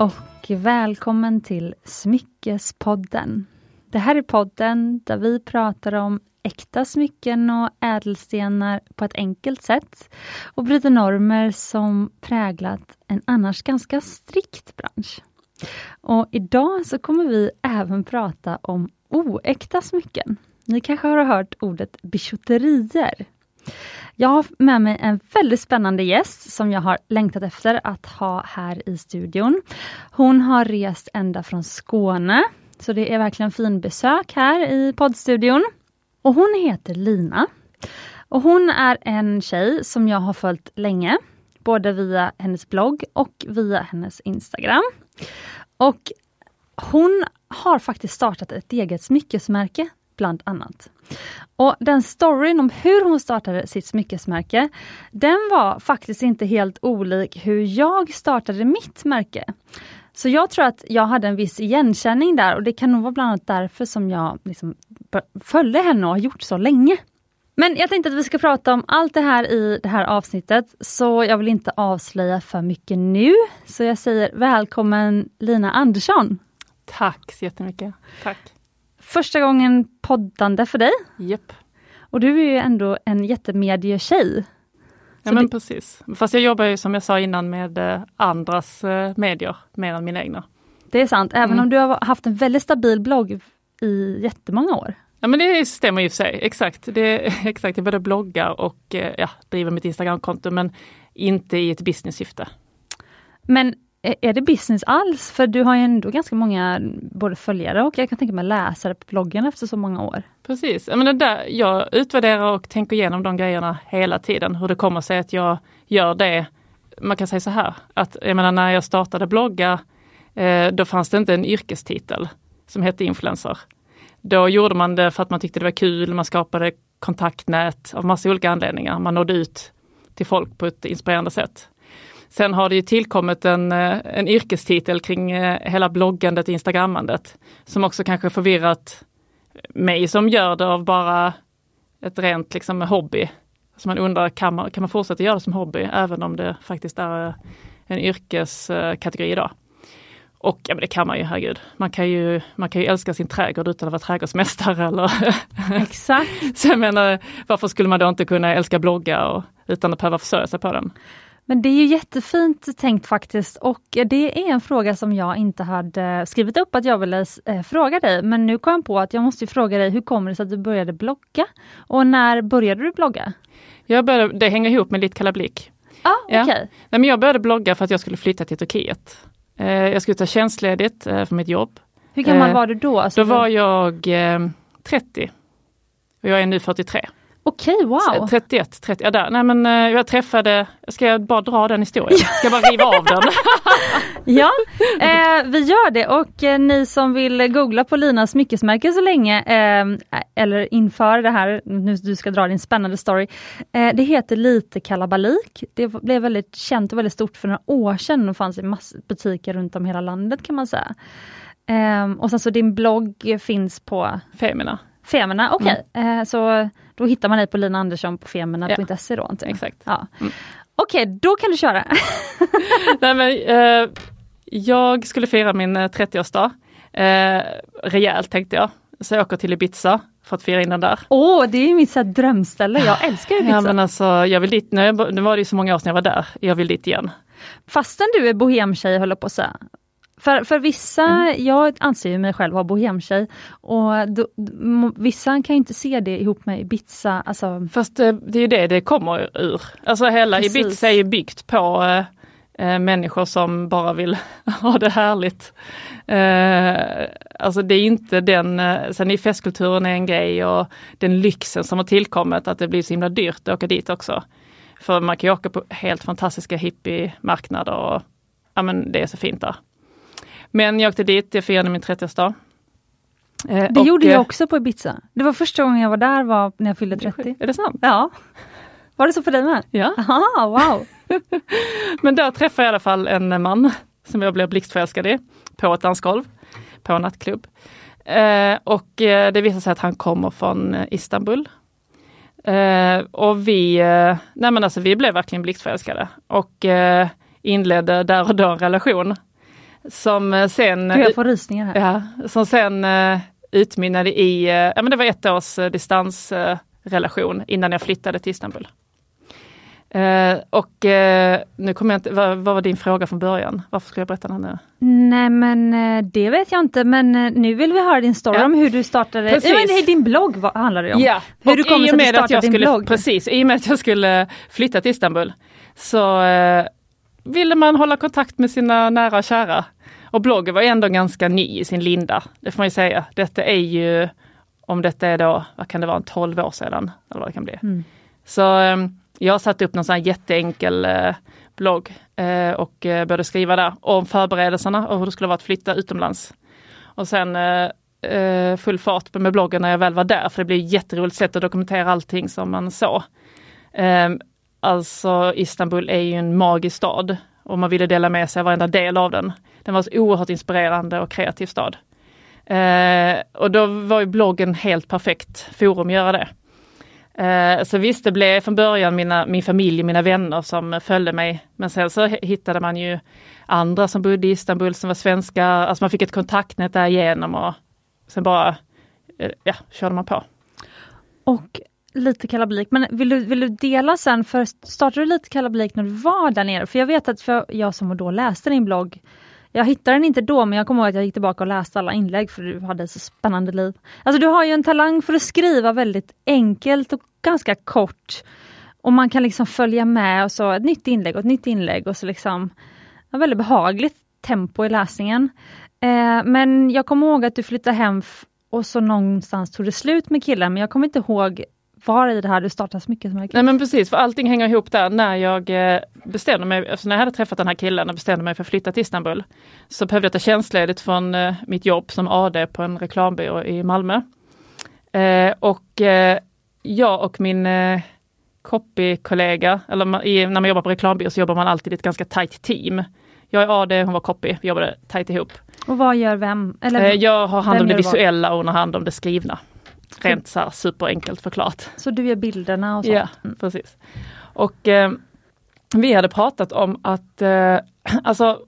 och välkommen till Smyckespodden. Det här är podden där vi pratar om äkta smycken och ädelstenar på ett enkelt sätt och bryter normer som präglat en annars ganska strikt bransch. Och idag så kommer vi även prata om oäkta smycken. Ni kanske har hört ordet bijouterier. Jag har med mig en väldigt spännande gäst som jag har längtat efter att ha här i studion. Hon har rest ända från Skåne, så det är verkligen fin besök här i poddstudion. Och hon heter Lina. Och hon är en tjej som jag har följt länge, både via hennes blogg och via hennes Instagram. Och hon har faktiskt startat ett eget smyckesmärke bland annat. Och den storyn om hur hon startade sitt smyckesmärke, den var faktiskt inte helt olik hur jag startade mitt märke. Så jag tror att jag hade en viss igenkänning där och det kan nog vara bland annat därför som jag liksom följde henne och har gjort så länge. Men jag tänkte att vi ska prata om allt det här i det här avsnittet, så jag vill inte avslöja för mycket nu. Så jag säger välkommen Lina Andersson! Tack så jättemycket! Tack! Första gången poddande för dig. Yep. Och du är ju ändå en jättemedietjej. Ja men det... precis. Fast jag jobbar ju som jag sa innan med eh, andras eh, medier mer än mina egna. Det är sant, även mm. om du har haft en väldigt stabil blogg i jättemånga år. Ja men det stämmer i och för sig, exakt. Det, exakt. Jag både bloggar och eh, ja, driver mitt Instagramkonto men inte i ett business-syfte. Men är det business alls? För du har ju ändå ganska många både följare och jag kan tänka mig läsare på bloggen efter så många år. Precis, jag, menar där, jag utvärderar och tänker igenom de grejerna hela tiden. Hur det kommer sig att jag gör det. Man kan säga så här, att jag menar när jag startade blogga, eh, då fanns det inte en yrkestitel som hette influencer. Då gjorde man det för att man tyckte det var kul, man skapade kontaktnät av massa olika anledningar. Man nådde ut till folk på ett inspirerande sätt. Sen har det ju tillkommit en, eh, en yrkestitel kring eh, hela bloggandet och instagrammandet som också kanske förvirrat mig som gör det av bara ett rent liksom hobby. Så man undrar, kan man, kan man fortsätta göra det som hobby även om det faktiskt är en yrkeskategori idag? Och ja, men det kan man ju, herregud. Man kan ju, man kan ju älska sin trädgård utan att vara trädgårdsmästare. Eller Exakt. Så jag menar, varför skulle man då inte kunna älska blogga och, utan att behöva försörja sig på den? Men det är ju jättefint tänkt faktiskt och det är en fråga som jag inte hade skrivit upp att jag ville eh, fråga dig. Men nu kom jag på att jag måste fråga dig, hur kommer det sig att du började blogga? Och när började du blogga? Jag började, det hänger ihop med Litt kalla blick. Ah, okay. ja. Nej, men jag började blogga för att jag skulle flytta till Turkiet. Eh, jag skulle ta tjänstledigt eh, för mitt jobb. Hur gammal var du då? Alltså, då var jag 30. Och jag är nu 43. Okej, okay, wow! 31, 30, ja där. Nej men eh, jag träffade, ska jag bara dra den historien? Ska jag bara riva av den? ja, eh, vi gör det och eh, ni som vill googla på Linas smyckesmärke så länge, eh, eller inför det här, nu du ska dra din spännande story. Eh, det heter Lite kalabalik. Det blev väldigt känt och väldigt stort för några år sedan och fanns i massor butiker runt om hela landet kan man säga. Eh, och sen så din blogg finns på Femina. Femina, okej. Okay. Mm. så då hittar man dig på Lina Andersson på femina.se då? Inte? Exakt. Ja. Mm. Okej, okay, då kan du köra. Nej, men, eh, jag skulle fira min 30-årsdag. Eh, rejält tänkte jag. Så jag åker till Ibiza för att fira in den där. Åh, oh, det är mitt så drömställe. Jag älskar Ibiza. Ja, men alltså, jag vill dit, nu, nu var det så många år sedan jag var där. Jag vill dit igen. Fastän du är bohemtjej, håller på att säga. För, för vissa, mm. jag anser ju mig själv vara bohemtjej och då, vissa kan inte se det ihop med Ibiza. Alltså. Fast det, det är ju det det kommer ur. Alltså hela Precis. Ibiza är ju byggt på äh, människor som bara vill ha det härligt. Äh, alltså det är inte den, sen är festkulturen är en grej och den lyxen som har tillkommit att det blir så himla dyrt att åka dit också. För man kan ju åka på helt fantastiska hippiemarknader och ja men det är så fint där. Men jag åkte dit, jag firade min 30-årsdag. Eh, det och, gjorde jag eh, också på Ibiza. Det var första gången jag var där var när jag fyllde 30. Är det sant? Ja. Var det så för dig med? Ja. Aha, wow! Men där träffade jag i alla fall en man som jag blev blixtförälskad i på ett dansgolv på en nattklubb. Eh, och eh, det visade sig att han kommer från eh, Istanbul. Eh, och vi, nej men alltså vi blev verkligen blixtförälskade och inledde där och då en relation Som sen... jag får rysningar här. Ja, som sen utmynnade i, ja men det var ett års distansrelation innan jag flyttade till Istanbul. Eh, och eh, nu kommer jag inte, vad, vad, var din fråga från början? Varför ska jag berätta den nu? Nej men eh, det vet jag inte men eh, nu vill vi höra din story ja. om hur du startade, precis. Nej, din blogg vad handlar det om. Ja, hur och du kom med att, att jag skulle, blogg. Precis, i och med att jag skulle flytta till Istanbul så eh, ville man hålla kontakt med sina nära och kära. Och bloggen var ändå ganska ny i sin linda, det får man ju säga. Detta är ju, om detta är då, vad kan det vara, 12 år sedan, eller vad det kan bli. Mm. Så ehm, jag satte upp någon sån här jätteenkel eh, blogg eh, och eh, började skriva där om förberedelserna och hur det skulle vara att flytta utomlands. Och sen full fart med bloggen när jag väl var där, för det blev ett jätteroligt sätt att dokumentera allting som man såg. Alltså Istanbul är ju en magisk stad och man ville dela med sig av varenda del av den. Den var så oerhört inspirerande och kreativ stad. Eh, och då var ju bloggen helt perfekt forum att göra det. Eh, så visst, det blev från början mina, min familj och mina vänner som följde mig. Men sen så hittade man ju andra som bodde i Istanbul som var svenskar. Alltså man fick ett kontaktnät därigenom och sen bara eh, ja, körde man på. Och lite kalabalik, men vill du, vill du dela sen, för startade du lite kalabalik när du var där nere? För jag vet att för jag som då läste din blogg jag hittade den inte då men jag kommer ihåg att jag gick tillbaka och läste alla inlägg för du hade så spännande liv. Alltså du har ju en talang för att skriva väldigt enkelt och ganska kort. Och man kan liksom följa med och så ett nytt inlägg och ett nytt inlägg och så liksom ett väldigt behagligt tempo i läsningen. Eh, men jag kommer ihåg att du flyttade hem och så någonstans tog det slut med killen men jag kommer inte ihåg var i det här du startade smyckesmärket? Nej men precis, för allting hänger ihop där. När jag eh, bestämde mig, alltså när jag hade träffat den här killen och bestämde mig för att flytta till Istanbul, så behövde jag ta tjänstledigt från eh, mitt jobb som AD på en reklambyrå i Malmö. Eh, och eh, jag och min eh, copy-kollega, eller i, när man jobbar på reklambyrå så jobbar man alltid i ett ganska tajt team. Jag är AD, hon var copy, vi jobbade tajt ihop. Och vad gör vem? Eller, jag har hand om det visuella och hon har hand om det skrivna. Rent så här superenkelt förklarat. Så du gör bilderna och så? Ja, precis. Och eh, vi hade pratat om att, eh, alltså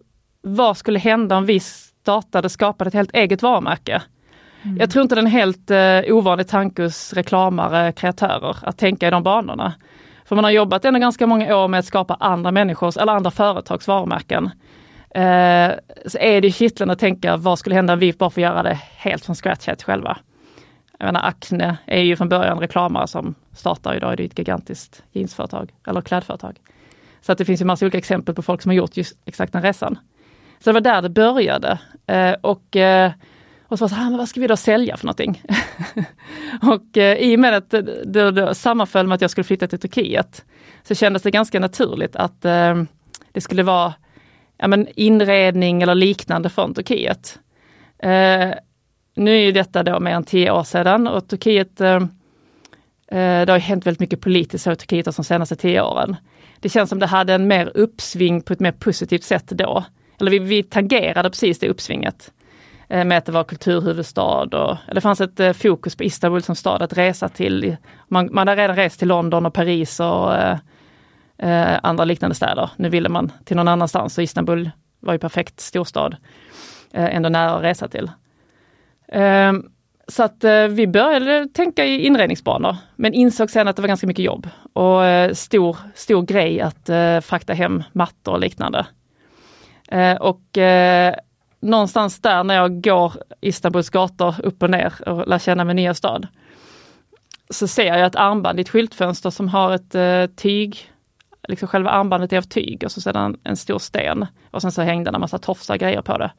vad skulle hända om vi startade, skapade ett helt eget varumärke? Mm. Jag tror inte den är helt eh, ovanlig tanke hos reklamare, kreatörer, att tänka i de banorna. För man har jobbat ändå ganska många år med att skapa andra människors eller andra företags varumärken. Eh, så är det kittlande att tänka vad skulle hända om vi bara får göra det helt från scratch helt själva. Jag menar Acne är ju från början reklamare som startar idag, det är ett gigantiskt jeansföretag eller klädföretag. Så att det finns ju massa olika exempel på folk som har gjort just exakt den resan. Så det var där det började. Eh, och, eh, och så var så här, ah, men vad ska vi då sälja för någonting? och eh, i och med att det, det, det sammanföll med att jag skulle flytta till Turkiet, så kändes det ganska naturligt att eh, det skulle vara ja, men inredning eller liknande från Turkiet. Eh, nu är ju detta då mer än tio år sedan och Turkiet, eh, eh det har hänt väldigt mycket politiskt i Turkiet de senaste tio åren. Det känns som det hade en mer uppsving på ett mer positivt sätt då. Eller vi, vi tangerade precis det uppsvinget. Eh, med att det var kulturhuvudstad och det fanns ett eh, fokus på Istanbul som stad att resa till. Man, man hade redan rest till London och Paris och eh, eh, andra liknande städer. Nu ville man till någon annanstans och Istanbul var ju perfekt storstad. Eh, ändå nära att resa till. Ehm, så att eh, vi började tänka i inredningsbanor, men insåg sen att det var ganska mycket jobb och eh, stor, stor grej att eh, frakta hem mattor och liknande. Och någonstans där när jag går Istanbuls gator upp och ner och lär känna min nya stad, så ser jag ett armband i ett skyltfönster som har ett tyg, liksom själva armbandet är av tyg och så sedan en stor sten och sen så hängde en massa tofsar grejer på det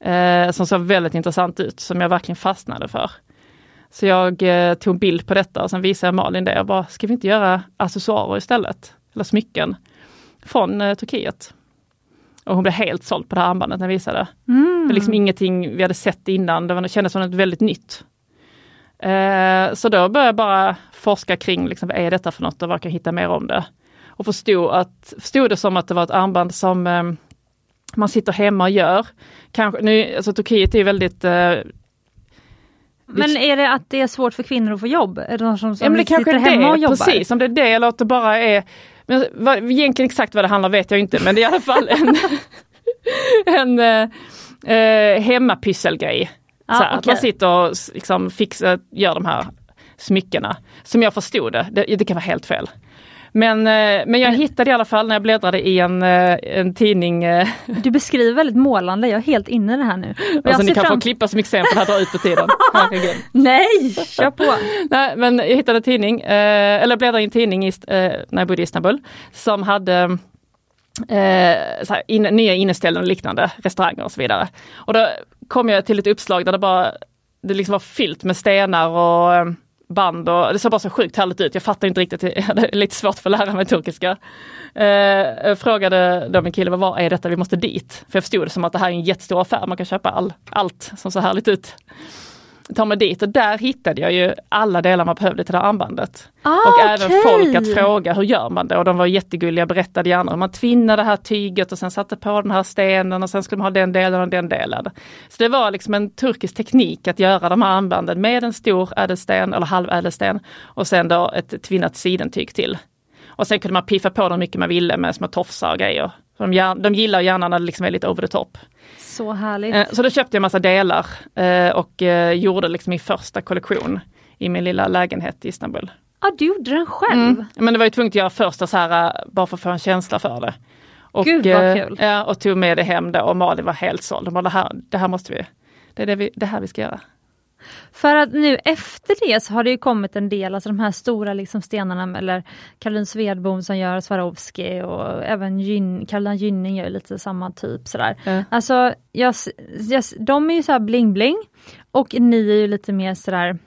eh, som såg väldigt intressant ut, som jag verkligen fastnade för. Så jag eh, tog en bild på detta och sen visade jag Malin det. Jag bara, ska vi inte göra accessoarer istället? Eller smycken från eh, Turkiet. Och hon blev helt såld på det här armbandet när jag visade. Mm. Det var liksom ingenting vi hade sett innan, det, var, det kändes som något väldigt nytt. Eh, så då började jag bara forska kring, liksom, vad är detta för något och vad kan jag hitta mer om det? Och förstod, att, förstod det som att det var ett armband som eh, man sitter hemma och gör. Kanske, nu, alltså Turkiet är väldigt eh, men är det att det är svårt för kvinnor att få jobb? Är det någon som, som ja, men det sitter kanske hemma det, och jobbar? Precis, om det är det eller att det bara är men vad, egentligen exakt vad det handlar vet jag inte men det är i alla fall en, en eh, eh, hemmapysselgrej. Så här, Att man sitter och liksom fixar, gör de här smyckena. Som jag förstod det, det, det kan vara helt fel. Men, eh, men jag hittade i alla fall när jag bläddrade i en, eh, en tidning, eh, Du beskriver väldigt målande, jag är helt inne i det här nu. Och jag alltså ni kan fram- få klippa för det här drar ut på tiden. Nej, kör på! Nej, men jag hittade en tidning, eller bläddrade i en tidning i, när jag bodde i Istanbul, som hade eh, så här, in, nya inneställen och liknande, restauranger och så vidare. Och då kom jag till ett uppslag där det bara, det liksom var fyllt med stenar och band och det såg bara så sjukt härligt ut. Jag fattar inte riktigt, jag hade lite svårt för att lära mig turkiska. Eh, jag frågade då min kille, vad är detta, vi måste dit. För jag förstod det som att det här är en jättestor affär, man kan köpa all, allt som ser härligt ut. Ta mig dit och där hittade jag ju alla delar man behövde till det här armbandet. Ah, och även folk att fråga hur gör man det och de var jättegulliga, berättade gärna hur man tvinnade det här tyget och sen satte på den här stenen och sen skulle man ha den delen och den delen. Så det var liksom en turkisk teknik att göra de här armbanden med en stor ädelsten eller halvädelsten och sen då ett tvinnat sidentyg till. Och sen kunde man piffa på dem mycket man ville med små tofsar och grejer. De, de gillar gärna när det liksom är lite over the top. Så härligt. Eh, Så då köpte jag massa delar eh, och eh, gjorde liksom min första kollektion i min lilla lägenhet i Istanbul. Ja, du gjorde den själv? Mm. Men det var ju tvunget att göra första så här, bara för att få en känsla för det. Och, Gud, vad kul. Ja, och tog med det hem då och Malin var helt såld. Hon bara, det här, det här måste vi, det är det, vi, det här vi ska göra. För att nu efter det så har det ju kommit en del, alltså de här stora liksom stenarna, eller Caroline Svedbom som gör Swarovski och även Gyn, Carolina Gynning gör lite samma typ sådär. Ja. Alltså, jag, jag, de är ju så här bling-bling och ni är ju lite mer sådär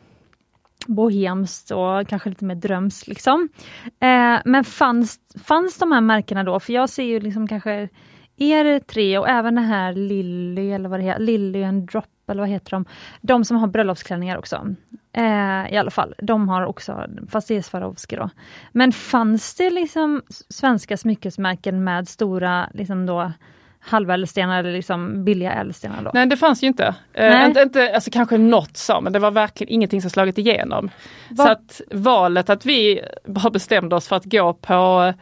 bohemskt och kanske lite mer drömskt liksom. Eh, men fanns, fanns de här märkena då? För jag ser ju liksom kanske er tre och även det här Lilly eller vad det heter, Lilly and Drop eller vad heter de? De som har bröllopsklänningar också. Eh, I alla fall, de har också, fast det är Swarovski då. Men fanns det liksom svenska smyckesmärken med stora liksom då halvädelstenar eller liksom billiga ädelstenar då? Nej det fanns ju inte. Eh, inte, inte alltså kanske något så, men det var verkligen ingenting som slagit igenom. Vad- Så att valet att vi bara bestämde oss för att gå på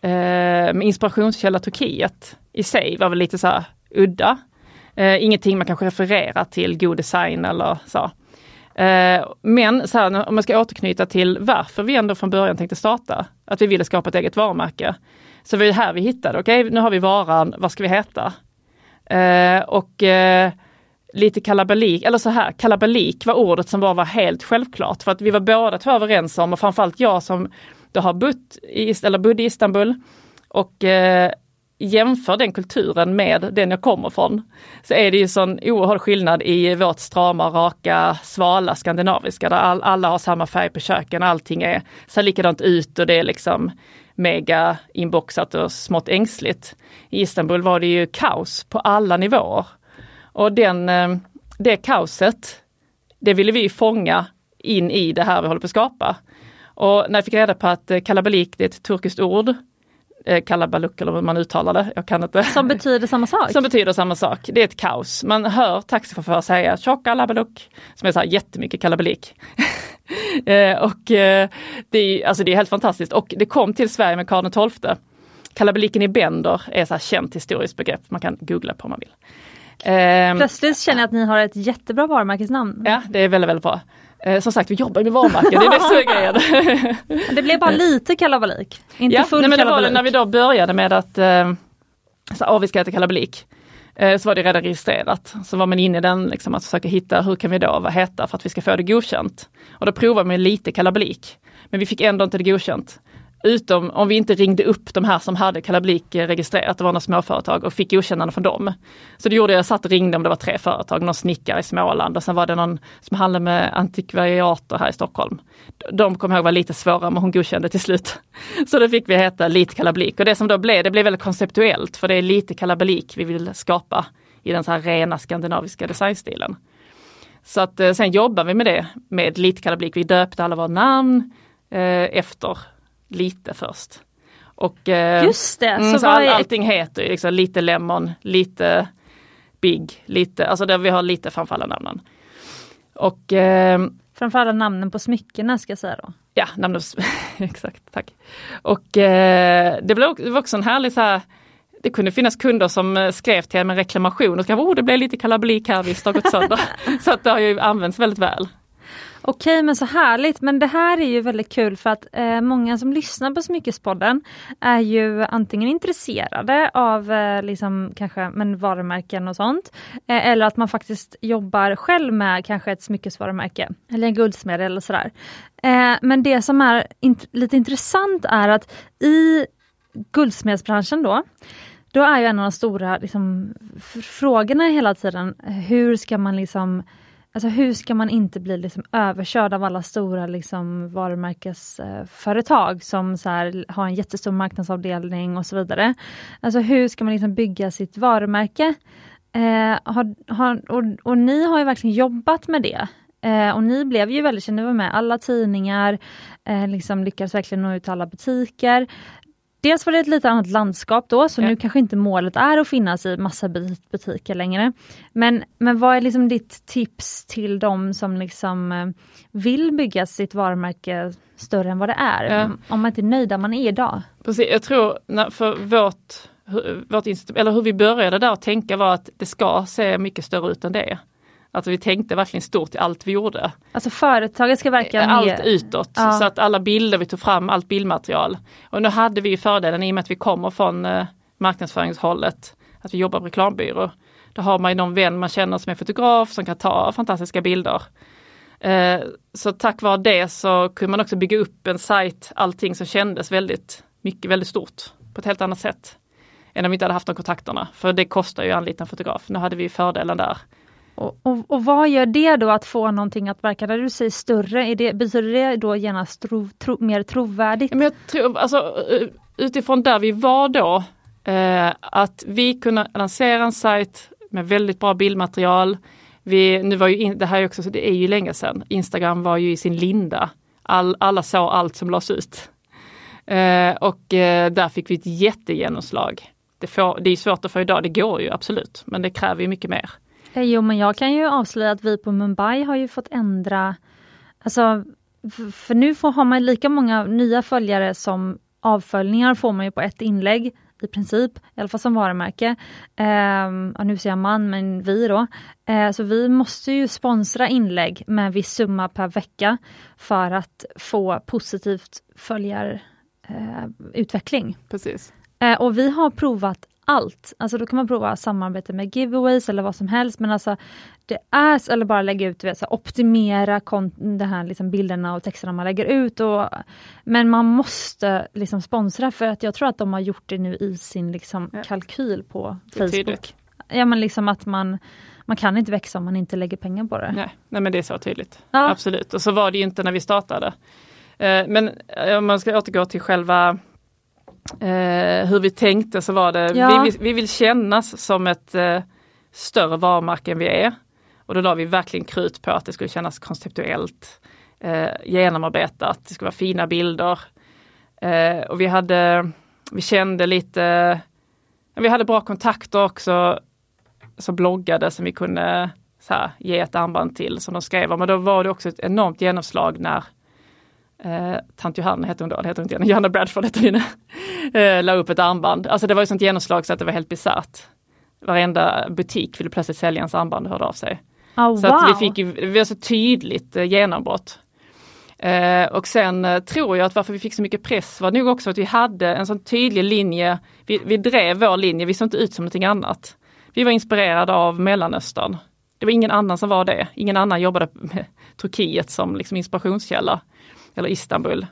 eh, inspirationskälla Turkiet i sig var väl lite så här udda. Eh, ingenting man kanske refererar till god design eller så. Eh, men så här, om man ska återknyta till varför vi ändå från början tänkte starta, att vi ville skapa ett eget varumärke. Så det var här vi hittade, okej nu har vi varan, vad ska vi heta? Eh, och eh, lite kalabalik, eller så här, kalabalik var ordet som bara var helt självklart för att vi var båda två överens om och framförallt jag som då har bott i, eller bodde i Istanbul och eh, jämför den kulturen med den jag kommer från. Så är det ju sån oerhörd skillnad i vårt strama, raka, svala skandinaviska där all, alla har samma färg på köken, allting är, ser likadant ut och det är liksom mega inboxat och smått ängsligt. I Istanbul var det ju kaos på alla nivåer. Och den, eh, det kaoset, det ville vi fånga in i det här vi håller på att skapa. Och när jag fick reda på att eh, kalabalik det är ett turkiskt ord, eh, kalabaluk eller hur man uttalar det, jag kan inte. Som betyder samma sak? Som betyder samma sak. Det är ett kaos. Man hör taxichaufförer säga tjocka labaluk, som är så här jättemycket kalabalik. eh, och eh, det, är, alltså det är helt fantastiskt och det kom till Sverige med Karl XII. Kalabaliken i bänder är så här känt historiskt begrepp, man kan googla på om man vill. Eh, Plötsligt känner jag att ni har ett jättebra varumärkesnamn. ja, det är väldigt, väldigt bra. Eh, som sagt, vi jobbar med varumärken, det är det som är grejen. Det blev bara lite kalabalik, inte ja, full nej, men det var kalabalik. det när vi då började med att eh, så, ah, vi ska äta kalabalik. Eh, så var det redan registrerat. Så var man inne i den, liksom, att försöka hitta hur kan vi då vad heta för att vi ska få det godkänt. Och då provade med lite kalabalik. Men vi fick ändå inte det godkänt. Utom om vi inte ringde upp de här som hade kalablik registrerat, det var några småföretag och fick godkännande från dem. Så det gjorde jag, jag satt och ringde om det var tre företag, någon snickare i Småland och sen var det någon som handlade med antikvariater här i Stockholm. De kom ihåg var lite svåra men hon godkände till slut. Så då fick vi heta lite Kalablik och det som då blev, det blev väldigt konceptuellt för det är lite kalabalik vi vill skapa i den så här rena skandinaviska designstilen. Så att eh, sen jobbar vi med det med lite Kalablik. Vi döpte alla våra namn eh, efter lite först. Och, eh, Just det, mm, så, så all, är allting heter ju liksom lite lemon, lite big, lite, alltså där vi har lite framför alla namnen. Och eh, framför alla namnen på smyckena ska jag säga då. Ja, namnet, exakt, tack. Och eh, det, blev, det var också en härlig så här, det kunde finnas kunder som eh, skrev till en med reklamation och skrev oh det blev lite kalabalik här, visst har gått sönder. så att det har ju använts väldigt väl. Okej men så härligt, men det här är ju väldigt kul för att eh, många som lyssnar på Smyckespodden är ju antingen intresserade av eh, liksom kanske men varumärken och sånt. Eh, eller att man faktiskt jobbar själv med kanske ett smyckesvarumärke eller en guldsmed eller sådär. Eh, men det som är int lite intressant är att i guldsmedsbranschen då då är ju en av de stora liksom, frågorna hela tiden, hur ska man liksom Alltså hur ska man inte bli liksom överkörd av alla stora liksom varumärkesföretag som så här, har en jättestor marknadsavdelning och så vidare. Alltså hur ska man liksom bygga sitt varumärke? Eh, har, har, och, och, ni har ju verkligen jobbat med det. Eh, och ni blev ju väldigt kända, ni var med alla tidningar, eh, liksom lyckades verkligen nå ut till alla butiker. Dels var det ett lite annat landskap då, så ja. nu kanske inte målet är att finnas i massa butiker längre. Men, men vad är liksom ditt tips till de som liksom eh, vill bygga sitt varumärke större än vad det är? Ja. Om man inte är nöjd där man är idag? Precis, jag tror för vårt, vårt eller hur vi började där att tänka var att det ska se mycket större ut än det. Alltså vi tänkte verkligen stort i allt vi gjorde. Alltså företaget ska verka Allt mer... utåt, ja. så att alla bilder vi tog fram, allt bildmaterial. Och nu hade vi fördelen i och med att vi kommer från eh, marknadsföringshållet, att vi jobbar på reklambyrå. Då har man ju någon vän man känner som är fotograf som kan ta fantastiska bilder. Eh, så tack vare det så kunde man också bygga upp en sajt, allting som kändes väldigt mycket, väldigt stort på ett helt annat sätt. Än om vi inte hade haft de kontakterna, för det kostar ju att anlita en fotograf. Nu hade vi fördelen där. Och, och, och, vad gör det då att få någonting att verka, när du säger större, är det, betyder det då genast tro, tro, mer trovärdigt? Men jag tror, alltså, eh, utifrån där vi var då, eh, att vi kunde lansera en sajt med väldigt bra bildmaterial. Vi, nu var ju in, det här är också, det är ju länge sedan, Instagram var ju i sin linda. All, alla såg allt som lades ut. Eh, och eh, där fick vi ett jättegenomslag. Det, får, det är svårt att få idag, det går ju absolut, men det kräver ju mycket mer. Jo men jag kan ju avslöja att vi på Mumbai har ju fått ändra, alltså för nu får, har man lika många nya följare som avföljningar får man ju på ett inlägg i princip, i alla fall som varumärke. Eh, nu säger jag man, men vi då. Eh, så vi måste ju sponsra inlägg med en viss summa per vecka för att få positivt följarutveckling. Eh, Precis. Eh, och vi har provat allt. Alltså då kan man prova samarbete med giveaways eller vad som helst men alltså det är, eller bara lägga ut, vet, så optimera de här liksom bilderna och texterna man lägger ut. Och, men man måste liksom sponsra för att jag tror att de har gjort det nu i sin liksom ja. kalkyl på Facebook. Ja men liksom att man man kan inte växa om man inte lägger pengar på det. Nej, nej men det är så tydligt. Ja. Absolut, och så var det inte när vi startade. Eh, men eh, om man ska återgå till själva eh, hur vi tänkte så var det, ja. vi, vi, vill kännas som ett eh, större varumärke än vi är. Och då la vi verkligen krut på att det skulle kännas konceptuellt, eh, genomarbetat, det skulle vara fina bilder. Eh, och vi hade, vi kände lite, vi hade bra kontakter också som bloggade som vi kunde här, ge ett armband till som de skrev om. Men då var det också ett enormt genomslag när eh, tant Johanna hette hon då, heter hon inte Johanna Bradford hette hon eh, la upp ett armband. Alltså det var ju sånt genomslag så att det var helt bisarrt. Varenda butik ville plötsligt sälja ens armband och hörde av sig. Oh, så wow. att vi fick ju, vi var så tydligt eh, genombrott. Eh, och sen eh, tror jag att varför vi fick så mycket press var nog också att vi hade en sån tydlig linje. Vi, vi drev vår linje, vi såg inte ut som någonting annat. Vi var inspirerade av Mellanöstern. Det var ingen annan som var det. Ingen annan jobbade med Turkiet som liksom inspirationskälla eller Istanbul.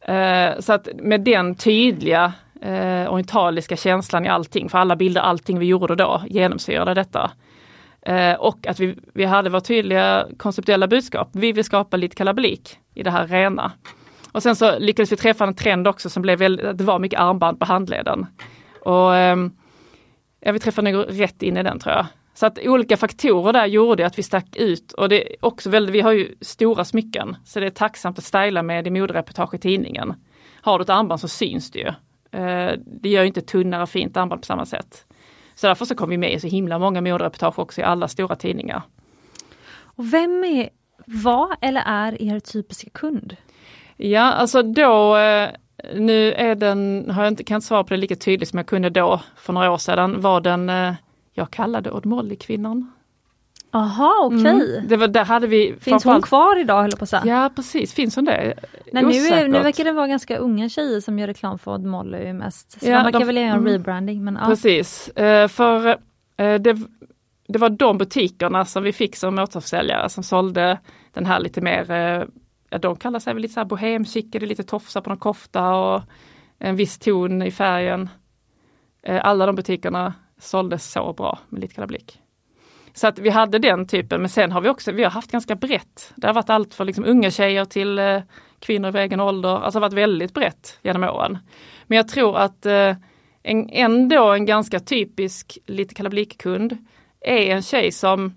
Eh, så att med den tydliga eh, orientaliska känslan i allting, för alla bilder, allting vi gjorde då genomsyrade detta. Eh, och att vi, vi hade vårt tydliga konceptuella budskap. Vi vill skapa lite kalabalik i det här rena. Och sen så lyckades vi träffa en trend också som blev väldigt, det var mycket armband på handleden. Och eh, ja, vi träffade nog rätt in i den tror jag. Så att olika faktorer där gjorde att vi stack ut och det är också väldigt, vi har ju stora smycken så det är tacksamt att styla med i modereportage i tidningen. Har du ett armband så syns det ju. Eh, det gör inte tunnare fint armband på samma sätt. Så därför så kom vi med i så himla många modereportage också i alla stora tidningar. Och vem är, var eller är er typiska kund? Ja alltså då, eh, nu är den, har jag inte, kan inte svara på det lika tydligt som jag kunde då för några år sedan, var den eh, jag kallade Odd Molly-kvinnan. Aha, okej. Okay. Mm, det var, där hade vi Finns hon kvar idag höll på att? Ja precis, finns hon det? Nej, nu, är, nu verkar det vara ganska unga tjejer som gör reklam för Odd Molly mest. Så ja, de verkar de, väl göra en mm, rebranding. Men. Precis, uh, för uh, det, det var de butikerna som vi fick som återförsäljare som sålde den här lite mer, uh, ja, de kallar sig väl lite så här är lite tofsar på någon kofta och en viss ton i färgen. Alla de butikerna såldes så bra med lite kalla blick. Så att vi hade den typen, men sen har vi också, vi har haft ganska brett. Det har varit allt från liksom unga tjejer till eh, kvinnor i egen ålder, alltså varit väldigt brett genom åren. Men jag tror att eh, en, ändå en ganska typisk lite Kalla Blick-kund är en tjej som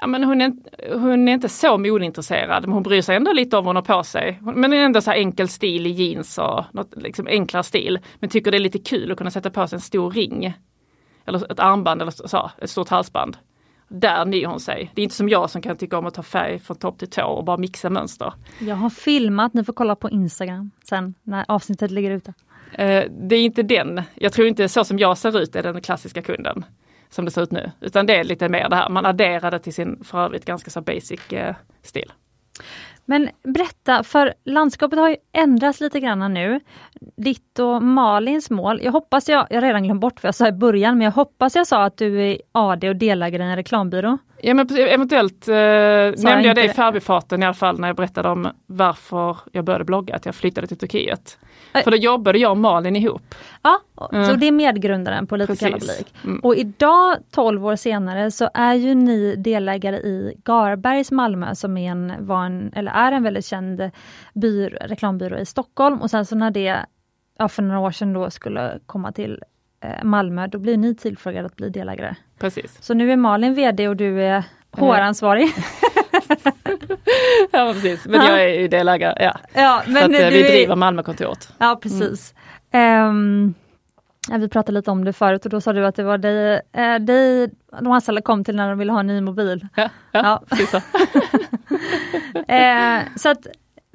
ja, men hon, är, hon är inte så modeintresserad, men hon bryr sig ändå lite om vad hon har på sig. Men är ändå så enkel stil i jeans och något liksom enklare stil. Men tycker det är lite kul att kunna sätta på sig en stor ring eller ett armband eller så, ett stort halsband. Där nyr hon sig. Det är inte som jag som kan tycka om att ta färg från topp till tå och bara mixa mönster. Jag har filmat, ni får kolla på Instagram sen när avsnittet ligger ute. Eh, det är inte den, jag tror inte så som jag ser ut är den klassiska kunden som det ser ut nu. Utan det är lite mer det här, man adderar det till sin för övrigt ganska så basic eh, stil. Men berätta, för landskapet har ju ändrats lite grann nu. Ditt och Malins mål, jag hoppas jag, jag redan glömt bort vad jag sa i början, men jag hoppas jag sa att du är AD och delägare i en reklambyrå. Ja men eventuellt eh, nämnde jag, jag det i förbifarten i alla fall när jag berättade om varför jag började blogga, att jag flyttade till Turkiet. För då jobbade jag och Malin ihop. Ja, mm. så det är medgrundaren på Lite kalabalik. Mm. Och idag 12 år senare så är ju ni delägare i Garbergs Malmö som är en, var en, eller är en väldigt känd byr, reklambyrå i Stockholm och sen så när det ja, för några år sedan då skulle komma till eh, Malmö, då blir ni tillfrågade att bli delägare. Precis. Så nu är Malin VD och du är HR-ansvarig. ja precis, men jag är ju delägare. Ja. Ja, men så att, eh, vi driver Malmökontoret. Ja precis. Mm. Um, ja, vi pratade lite om det förut och då sa du att det var dig, äh, dig de anställda kom till när de ville ha en ny mobil. Ja, ja, ja. så. uh, så att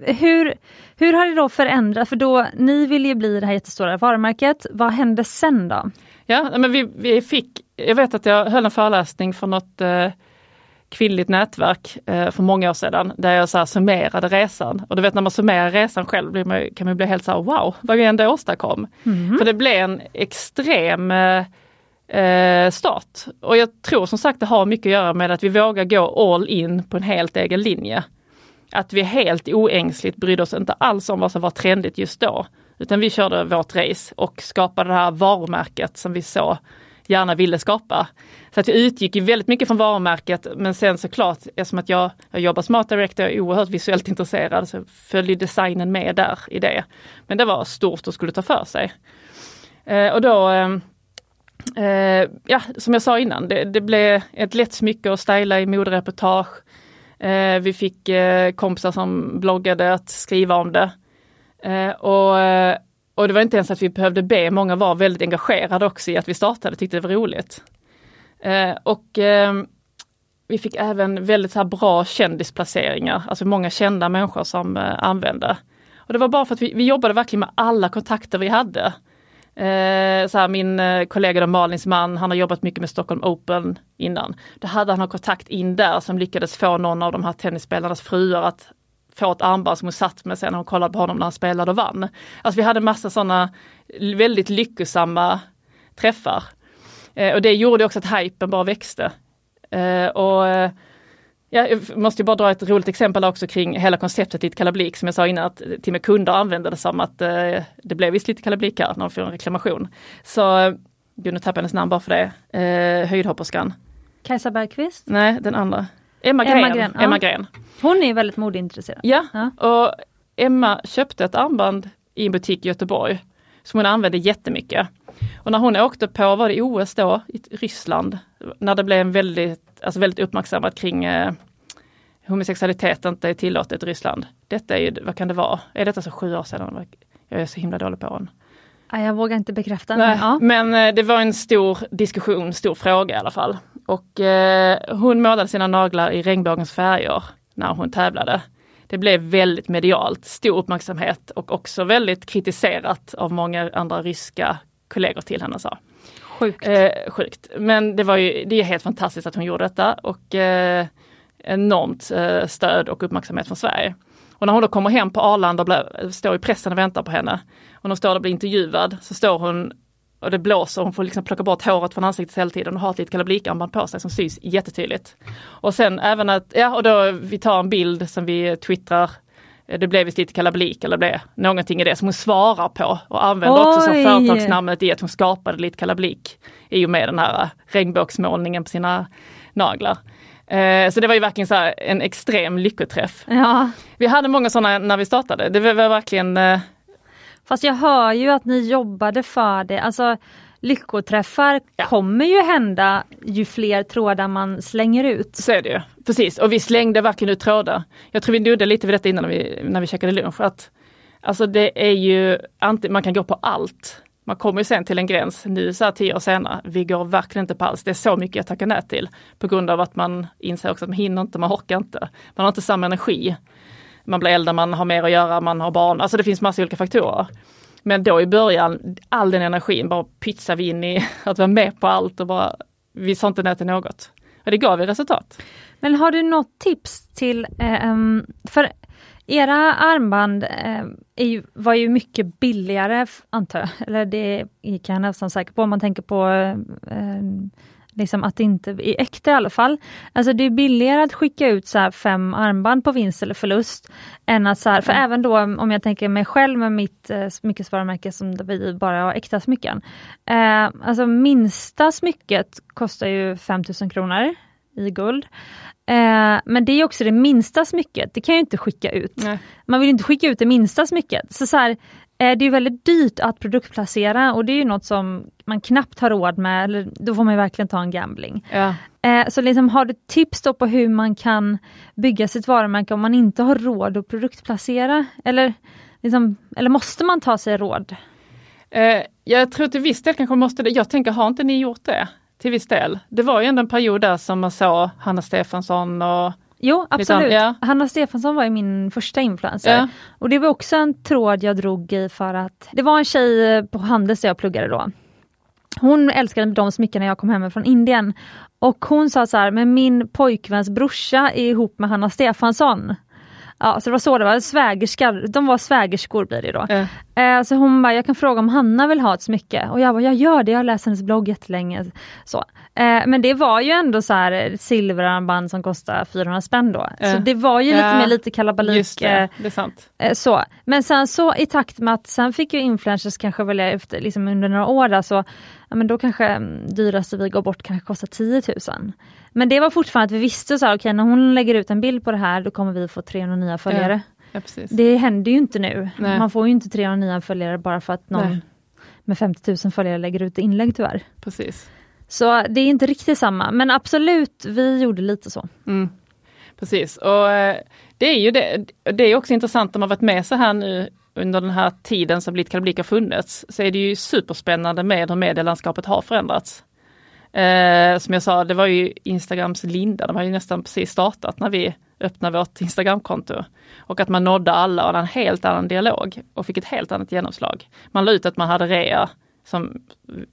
hur, hur har det då förändrats? För då, ni ville ju bli det här jättestora varumärket. Vad hände sen då? Ja, men vi, vi fick, jag vet att jag höll en föreläsning för något eh, kvinnligt nätverk eh, för många år sedan där jag så här summerade resan. Och du vet när man summerar resan själv blir man, kan man bli helt så här, wow, vad vi ändå åstadkom. Mm. För det blev en extrem eh, eh, start. Och jag tror som sagt det har mycket att göra med att vi vågar gå all in på en helt egen linje. Att vi helt oängsligt brydde oss inte alls om vad som var trendigt just då. Utan vi körde vårt race och skapade det här varumärket som vi så gärna ville skapa. Så att jag utgick ju väldigt mycket från varumärket men sen såklart eftersom att jag, jag jobbar som art director, jag är oerhört visuellt intresserad så följde designen med där i det. Men det var stort och skulle ta för sig. Eh, och då ehm, eh, ja, som jag sa innan, det, det blev ett lätt smycke att styla i modereportage. Eh, vi fick eh, kompisar som bloggade att skriva om det. Eh, och, eh, och det var inte ens att vi behövde be, många var väldigt engagerade också i att vi startade, tyckte det var roligt. Eh, och eh, vi fick även väldigt så bra kändisplaceringar, alltså många kända människor som eh, använde. Och det var bara för att vi, vi jobbade verkligen med alla kontakter vi hade. Eh, så här, min eh, kollega då, Malins man, han har jobbat mycket med Stockholm Open innan. Då hade han en kontakt in där som lyckades få någon av de här tennisspelarnas fruar att få ett armband som hon satt med sen när hon kollade på honom när han spelade och vann. Alltså vi hade massa sådana väldigt lyckosamma träffar. Eh, och det gjorde också att hypen bara växte. Eh, och eh, jag måste bara dra ett roligt exempel också kring hela konceptet i ett kalablik som jag sa innan att till och med kunder använder det som att eh, det blev visst lite kalablik här när de får en reklamation. Så, gud nu tappade jag hennes namn bara för det, eh, höjdhopperskan. Kajsa Bergqvist? Nej, den andra. Emma Gren. Emma Gren. Emma Gren. Hon är väldigt modeintresserad. Ja, ja, och Emma köpte ett armband i en butik i Göteborg som hon använde jättemycket. Och när hon åkte på, var det OS då, i Ryssland, när det blev en väldigt, alltså väldigt uppmärksammat kring eh, homosexualitet inte är tillåtet i Ryssland. Detta är ju, vad kan det vara? Är detta så sju år sedan? Jag är så himla dålig på den. Jag vågar inte bekräfta. Men, ja. men eh, det var en stor diskussion, stor fråga i alla fall. Och eh, hon målade sina naglar i regnbågens färger när hon tävlade. det blev väldigt medialt, stor uppmärksamhet och också väldigt kritiserat av många andra ryska kollegor till henne. Så. Sjukt. Eh, sjukt. Men det var ju, det är helt fantastiskt att hon gjorde detta och eh, enormt eh, stöd och uppmärksamhet från Sverige. Och när hon då kommer hem på Arlanda och blir, står i pressen och väntar på henne och när hon står där och blir intervjuad så står hon och det blåser, hon får liksom plocka bort håret från ansiktet hela tiden och har ett litet kalablikarmband på sig som syns jättetydligt. Och sen även att, ja och då vi tar en bild som vi twittrar det blev visst lite kalabalik eller det blev någonting i det som hon svarar på och använder Oj. också som företagsnamnet i att hon skapade lite kalabalik i och med den här regnbågsmålningen på sina naglar. Eh, så det var ju verkligen så en extrem lyckoträff. Ja. Vi hade många sådana när vi startade. Det var verkligen eh, Fast jag hör ju att ni jobbade för det. Alltså lyckoträffar ja. kommer ju hända ju fler trådar man slänger ut. Så är det ju. Precis, och vi slängde verkligen ut trådar. Jag tror vi nuddade lite vid detta innan när vi, när vi käkade lunch. Att, alltså det är ju, man kan gå på allt. Man kommer ju sen till en gräns, nu så här tio år senare, vi går verkligen inte på alls. Det är så mycket jag tackar nej till. På grund av att man inser också att man hinner inte, man orkar inte. Man har inte samma energi. Man blir äldre, man har mer att göra, man har barn. Alltså det finns massa olika faktorer. Men då i början, all den energin bara pytsade vi in i att vara med på allt och bara, vi sa inte nej till något. Och det gav ju resultat. Men har du något tips till, eh, för era armband eh, ju, var ju mycket billigare antar jag, eller det kan jag nästan säker på om man tänker på eh, liksom att det inte är äkta i alla fall. Alltså det är billigare att skicka ut så fem armband på vinst eller förlust än att så här, för mm. även då om jag tänker mig själv med mitt eh, smyckesvarumärke som vi bara har äkta smycken. Eh, alltså minsta smycket kostar ju 5000 kronor i guld. Eh, men det är också det minsta smycket, det kan jag inte skicka ut. Nej. Man vill inte skicka ut det minsta smycket. Så, så här, eh, det är väldigt dyrt att produktplacera och det är ju något som man knappt har råd med, eller då får man verkligen ta en gambling. Ja. Eh, så liksom, har du tips på hur man kan bygga sitt varumärke om man inte har råd att produktplacera? Eller, liksom, eller måste man ta sig råd? Eh, jag tror till viss del kanske måste det. Jag tänker, har inte ni gjort det? Till viss del. Det var ju ändå en period där som man såg Hanna Stefansson och Jo absolut, ja. Hanna Stefansson var ju min första influencer. Ja. Och det var också en tråd jag drog i för att det var en tjej på Handels där jag pluggade då. Hon älskade de smycken när jag kom hem från Indien. Och hon sa så här, men min pojkväns brorsa är ihop med Hanna Stefansson. Ja, så det var så det var, svägerskar, de var svägerskor blir det då. Mm. så hon bara, jag kan fråga om Hanna vill ha ett smycke och jag bara, jag gör det, jag har läst hennes blogg jättelänge. Så. Eh, men det var ju ändå så här silverarmband som kostar 400 spänn då. Mm. Så det var ju lite mer lite kalabalik. Just det, det är sant. så. Men sen så i takt med att sen fick ju influencers kanske välja efter, liksom under några år där, så ja, men då kanske mm, dyraste vi går bort kanske kostar 10 000. Men det var fortfarande att vi visste så här, okay, när hon lägger ut en bild på det här då kommer vi få 300 nya följare. Ja, det händer ju inte nu. Nej. Man får ju inte 300 nya följare bara för att någon Nej. med 50 000 följare lägger ut inlägg tyvärr. Precis. Så det är inte riktigt samma, men absolut, vi gjorde lite så. Mm. Precis, och eh, det är ju det, det är också intressant om man varit med så här nu under den här tiden som Blitt har funnits, så är det ju superspännande med hur medielandskapet har förändrats. Eh, som jag sa, det var ju Instagrams linda, de har ju nästan precis startat när vi öppnade vårt Instagramkonto. Och att man nådde alla och hade en helt annan dialog och fick ett helt annat genomslag. Man la ut att man hade rea som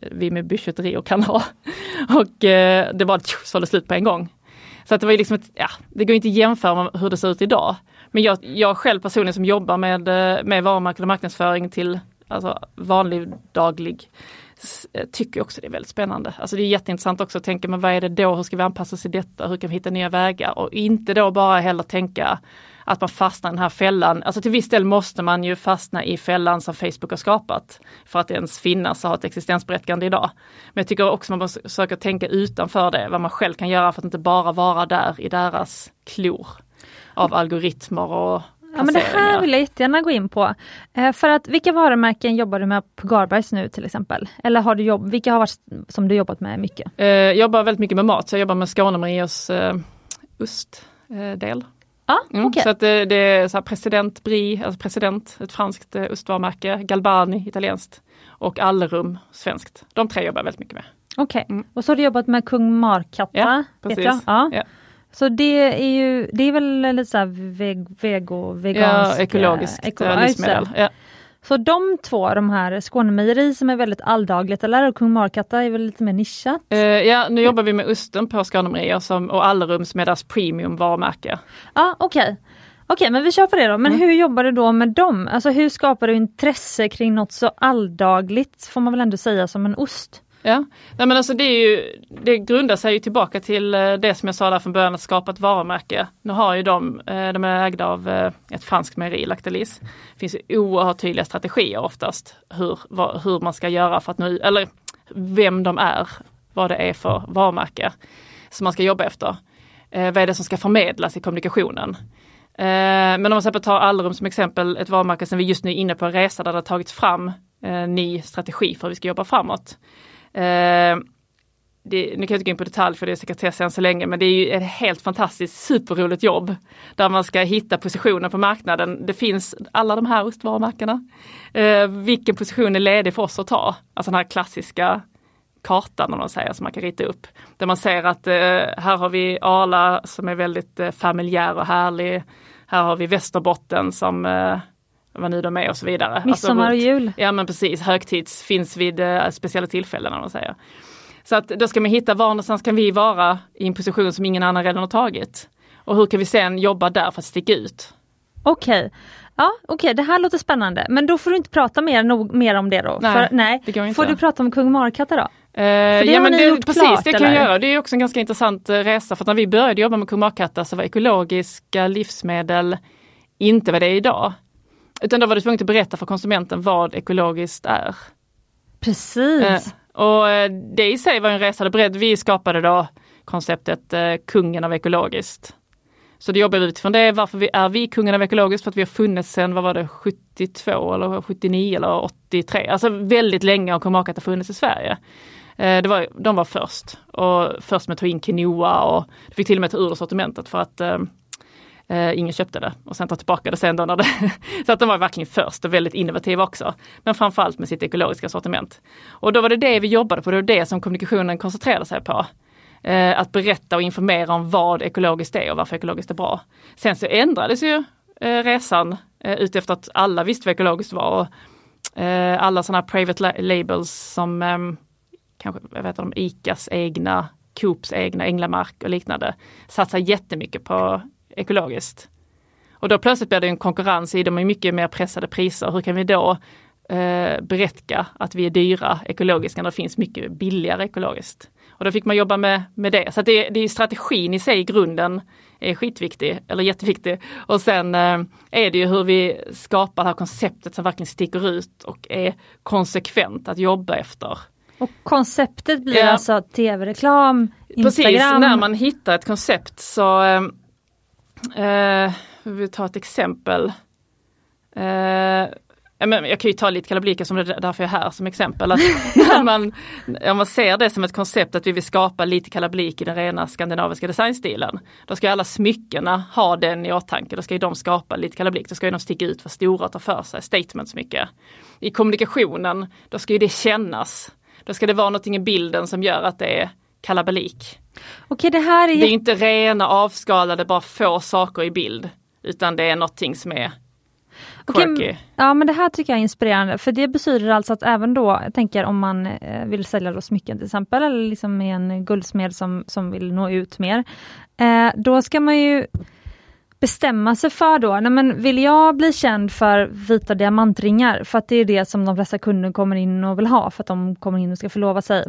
vi med Byshet kan ha. Och eh, det bara sålde slut på en gång. Så att det var ju liksom ett, ja, det går inte att jämföra med hur det ser ut idag. Men jag, jag själv personligen som jobbar med, eh, med varumärken och marknadsföring till alltså, vanlig daglig eh, tycker också det är väldigt spännande. Alltså det är jätteintressant också att tänka, men vad är det då, hur ska vi anpassa oss till detta, hur kan vi hitta nya vägar och inte då bara heller tänka att man fastnar i den här fällan. Alltså till viss del måste man ju fastna i fällan som Facebook har skapat för att ens finnas och ha ett existensberättigande idag. Men jag tycker också man måste försöka tänka utanför det, vad man själv kan göra för att inte bara vara där i deras klor av algoritmer och Ja men det här vill jag jättegärna gå in på. Eh, för att vilka varumärken jobbar du med på Garbergs nu till exempel? Eller har du jobb, vilka har varit som du jobbat med mycket? Eh, jag jobbar väldigt mycket med mat, så jag jobbar med Skånemarias eh, ostdel. Ah, mm, okay. Så att det, det är så president Brie, alltså president, ett franskt eh, ostvarumärke, Galbani, italienskt och Allerum, svenskt. De tre jobbar väldigt mycket med. Okej, okay. mm. och så har du jobbat med kung Markatta? Ja, precis. Ja. ja. Så det är ju, det är väl lite såhär veg, vego, vegansk... Ja, ekologiskt eko, eh, livsmedel. Ja. Så de två, de här Skånemejeri som är väldigt alldagligt, eller och Kung Markatta är väl lite mer nischat? Eh, ja, nu jobbar vi med osten på Skånemejerier som, och Allerums med deras premium varumärke. Ja, okej. Okay. Okej, men vi kör på det då. Men Mm. hur jobbar du då med dem? Alltså hur skapar du intresse kring något så alldagligt, får man väl ändå säga, som en ost? Ja, Nej, men alltså det, är ju, det grundar sig ju tillbaka till eh, det som jag sa där från början, att skapa ett varumärke. Nu har ju de, eh, de är ägda av eh, ett franskt mejeri, Lactalis. Det finns ju oerhört tydliga strategier oftast hur, vad, hur man ska göra för att nu, eller vem de är, vad det är för varumärke som man ska jobba efter. Eh, vad är det som ska förmedlas i kommunikationen? Eh, men om man tar Allerum som exempel, ett varumärke som vi just nu är inne på en resa där det har tagits fram eh, ny strategi för hur vi ska jobba framåt. Eh, det, nu kan jag inte gå in på detalj för det är sekretess än så länge, men det är ju ett helt fantastiskt superroligt jobb. Där man ska hitta positioner på marknaden. Det finns alla de här ostvarumärkena. Eh, vilken position är ledig för oss att ta? Alltså den här klassiska kartan om man säger, som man kan rita upp. Där man ser att eh, här har vi Arla som är väldigt eh, familjär och härlig. Här har vi Västerbotten som eh, vad nu de är och så vidare. Midsommar och Alltså, jul. Ja men precis, högtids finns vid eh, speciella tillfällen om man säger. Så att då ska man hitta var någonstans kan vi vara i en position som ingen annan redan har tagit. Och hur kan vi sen jobba där för att sticka ut? Okej. Ja, okej, det här låter spännande. Men då får du inte prata mer, nog, mer om det då? Nej, För, nej. det går inte. Får du prata om Kung Markatta då? Det ja men det, precis, klart, det kan jag eller? göra. Det är också en ganska intressant eh, resa för att när vi började jobba med Kumarkatta så var ekologiska livsmedel inte vad det är idag. Utan då var du tvungen att berätta för konsumenten vad ekologiskt är. Precis. Eh, och eh, det i sig var en resa. Det beredde, vi skapade då konceptet eh, kungen av ekologiskt. Så det jobbar vi utifrån det. Varför vi, är vi kungen av ekologiskt? För att vi har funnits sedan, vad var det, 72 eller 79 eller 83. Alltså väldigt länge har Kumarkatta funnits i Sverige. Eh, det var, de var först och först med att ta in quinoa och fick till och med ta ur sortimentet för att eh, ingen köpte det och sen ta tillbaka det sen då när det Så att de var verkligen först och väldigt innovativa också. Men framförallt med sitt ekologiska sortiment. Och då var det det vi jobbade på, det var det som kommunikationen koncentrerade sig på. Eh, att berätta och informera om vad ekologiskt är och varför ekologiskt är bra. Sen så ändrades ju eh, resan eh, utefter att alla visste vad ekologiskt var. Och, eh, alla sådana här private la- labels som ehm, kanske, jag vet inte, ICAs egna, Coops egna, Änglamark och liknande satsar jättemycket på ekologiskt. Och då plötsligt blir det en konkurrens i, de är mycket mer pressade priser. Hur kan vi då eh, berätta att vi är dyra ekologiska när det finns mycket billigare ekologiskt? Och då fick man jobba med, med det. Så det, det är strategin i sig i grunden är skitviktig, eller jätteviktig. Och sen eh, är det ju hur vi skapar det här konceptet som verkligen sticker ut och är konsekvent att jobba efter. Och konceptet blir Ja. alltså tv-reklam, Instagram. Precis, när man hittar ett koncept så eh, eh, vi tar ett exempel. Eh, jag kan ju ta lite kalablika som det är därför jag är här som exempel. Att när man, om man ser det som ett koncept att vi vill skapa lite kalablik i den rena skandinaviska designstilen. Då ska alla smyckena ha den i åtanke, då ska ju de skapa lite kalablik, då ska ju de sticka ut, vara stora och ta för sig, statements mycket. I kommunikationen, då ska ju det kännas. Då ska det vara någonting i bilden som gör att det är kalabalik. Okej, det här är, Det är inte rena avskalade, bara få saker i bild. Utan det är någonting som är Okej, quirky. Ja men det här tycker jag är inspirerande för det betyder alltså att även då, jag tänker om man eh, vill sälja då smycken till exempel eller liksom med en guldsmed som, som vill nå ut mer. Eh, då ska man ju bestämma sig för då, nej men vill jag bli känd för vita diamantringar för att det är det som de flesta kunder kommer in och vill ha för att de kommer in och ska förlova sig.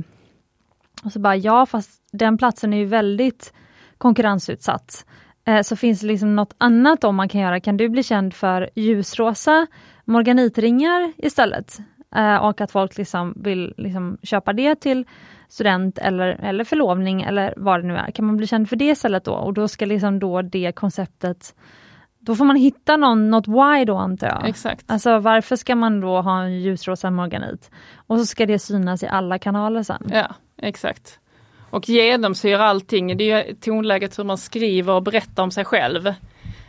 Och så bara ja fast den platsen är ju väldigt konkurrensutsatt. Eh, så finns det liksom något annat om man kan göra. Kan du bli känd för ljusrosa morganitringar istället? Eh, och att folk liksom vill liksom köpa det till student eller, eller förlovning eller vad det nu är. Kan man bli känd för det istället då? Och då ska liksom då det konceptet då får man hitta någon, något why då antar jag. Exakt. Alltså varför ska man då ha en ljusrosa morganit? Och så ska det synas i alla kanaler sen. Ja, exakt. Och genomsyra allting, det är tonläget hur man skriver och berättar om sig själv.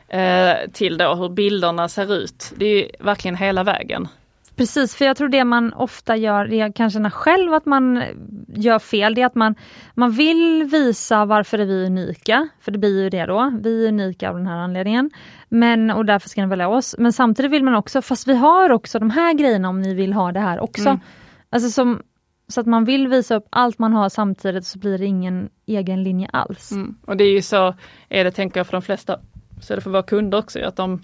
Eh, till då hur bilderna ser ut. Det är verkligen hela vägen. Precis, för jag tror det man ofta gör, det jag kan känna själv att man gör fel, det är att man, man vill visa varför är vi unika, för det blir ju det då, vi är unika av den här anledningen. Men, och därför ska ni välja oss. Men samtidigt vill man också, fast vi har också de här grejerna om ni vill ha det här också. Mm. Alltså som, så att man vill visa upp allt man har samtidigt så blir det ingen egen linje alls. Mm. Och det är ju så, är det tänker jag för de flesta, så är det för våra kunder också, att de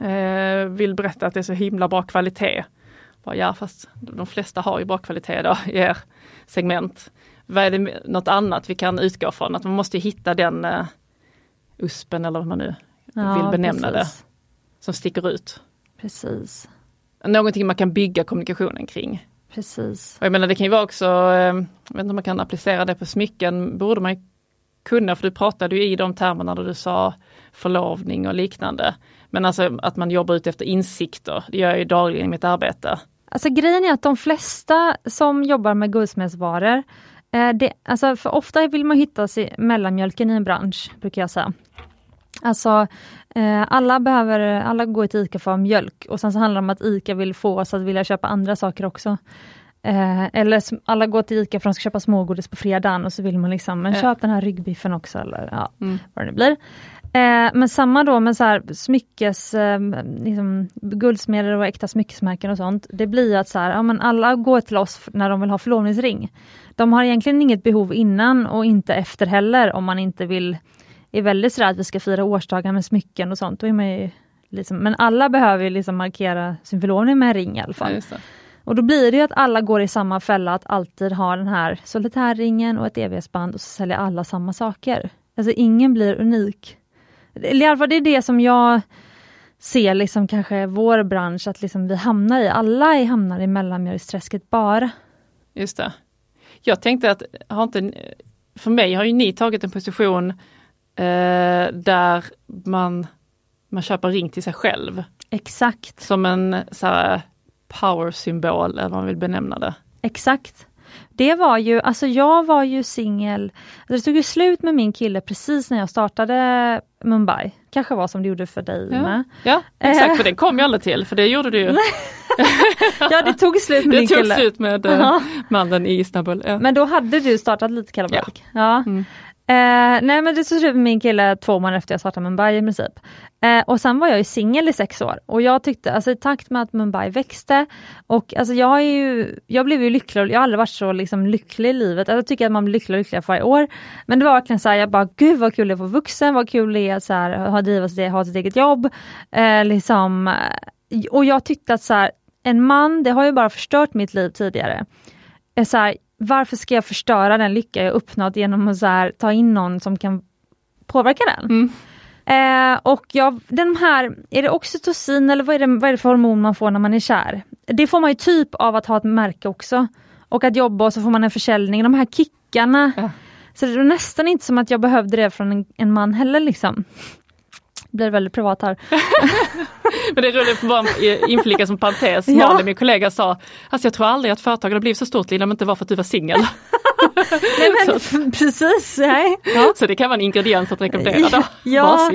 eh, vill berätta att det är så himla bra kvalitet. Bara, ja fast de flesta har ju bra kvalitet då i er segment. Vad är det något annat vi kan utgå från? Att man måste hitta den eh, USPen eller vad man nu vill benämna precis. det, som sticker ut. Precis, Någonting man kan bygga kommunikationen kring. Precis. Och jag menar det kan ju vara också, eh, jag vet inte om man kan applicera det på smycken, borde man kunna, för du pratade ju i de termerna där du sa förlovning och liknande. Men alltså att man jobbar ut efter insikter, det gör jag ju dagligen i mitt arbete. Alltså grejen är att de flesta som jobbar med guldsmedsvaror, eh, det, alltså för ofta vill man hitta sig mellanmjölken i en bransch, brukar jag säga. Alltså alla behöver, alla går till ICA för att ha mjölk och sen så handlar det om att ICA vill få oss att vilja köpa andra saker också. Eh, eller alla går till ICA för att de ska köpa smågodis på fredagen och så vill man liksom, men köp den här ryggbiffen också eller ja, Mm. vad det nu blir. Eh, men samma då med så här smyckes, eh, liksom, guldsmeder och äkta smyckesmärken och sånt. Det blir att så här, ja, men alla går till oss när de vill ha förlovningsring. De har egentligen inget behov innan och inte efter heller om man inte vill, är väldigt sådär att vi ska fira årsdagar med smycken och sånt. Då är man ju liksom, men alla behöver ju liksom markera sin förlovning med en ring i alla Ja, fall. det. Och då blir det att alla går i samma fälla, att alltid ha den här solitärringen och ett evighetsband och så säljer alla samma saker. Alltså ingen blir unik. Eller i alla fall det är det som jag ser liksom kanske vår bransch, att liksom vi hamnar i, alla är- hamnar i mellanmjölksträsket bara. Just det. Jag tänkte att, har inte, för mig har ju ni tagit en position eh, där man, man köper ring till sig själv. Exakt, Som en så här, power-symbol, eller vad man vill benämna det. exakt. Det var ju, alltså jag var ju singel, alltså det tog ju slut med min kille precis när jag startade Mumbai. Kanske var som det gjorde för dig Ja. med. Ja, Eh. exakt, för den kom jag aldrig till, för det gjorde du ju. Ja det tog slut med Det din tog kille. slut med Ja. mannen i Istanbul. Ja. Men då hade du startat lite kalabalik? Ja. Mm. Eh, nej men det tog slut med min kille två månader efter jag startade Mumbai i princip. Eh, och sen var jag ju singel i sex år och jag tyckte, alltså i takt med att Mumbai växte och alltså jag har ju, jag blev ju lycklig, jag har aldrig varit så liksom lycklig i livet, alltså, jag tycker att man blir lyckligare och lyckligare för varje år. Men det var verkligen så här, jag bara gud vad kul det är att vara vuxen, vad kul det är att så här, ha drivas det, ha sitt eget jobb. Eh, liksom, eh, och jag tyckte att så här, en man, det har ju bara förstört mitt liv tidigare. Eh, så här, varför ska jag förstöra den lycka jag uppnått genom att här, ta in någon som kan påverka den? Mm. Eh, och jag, den här, är det oxytocin eller vad är, det, vad är det för hormon man får när man är kär? Det får man ju typ av att ha ett märke också. Och att jobba och så får man en försäljning, de här kickarna. Ja. Så det var nästan inte som att jag behövde det från en, en man heller liksom. Blir väldigt privat här. Men det är roligt, för bara inflika som parentes, Ja. Malin, min kollega sa, alltså jag tror aldrig att företag hade blivit så stort Lina om det inte var för att du var singel. Nej, men, precis, nej. Ja. Så det kan vara en ingrediens att rekommendera då. Ja.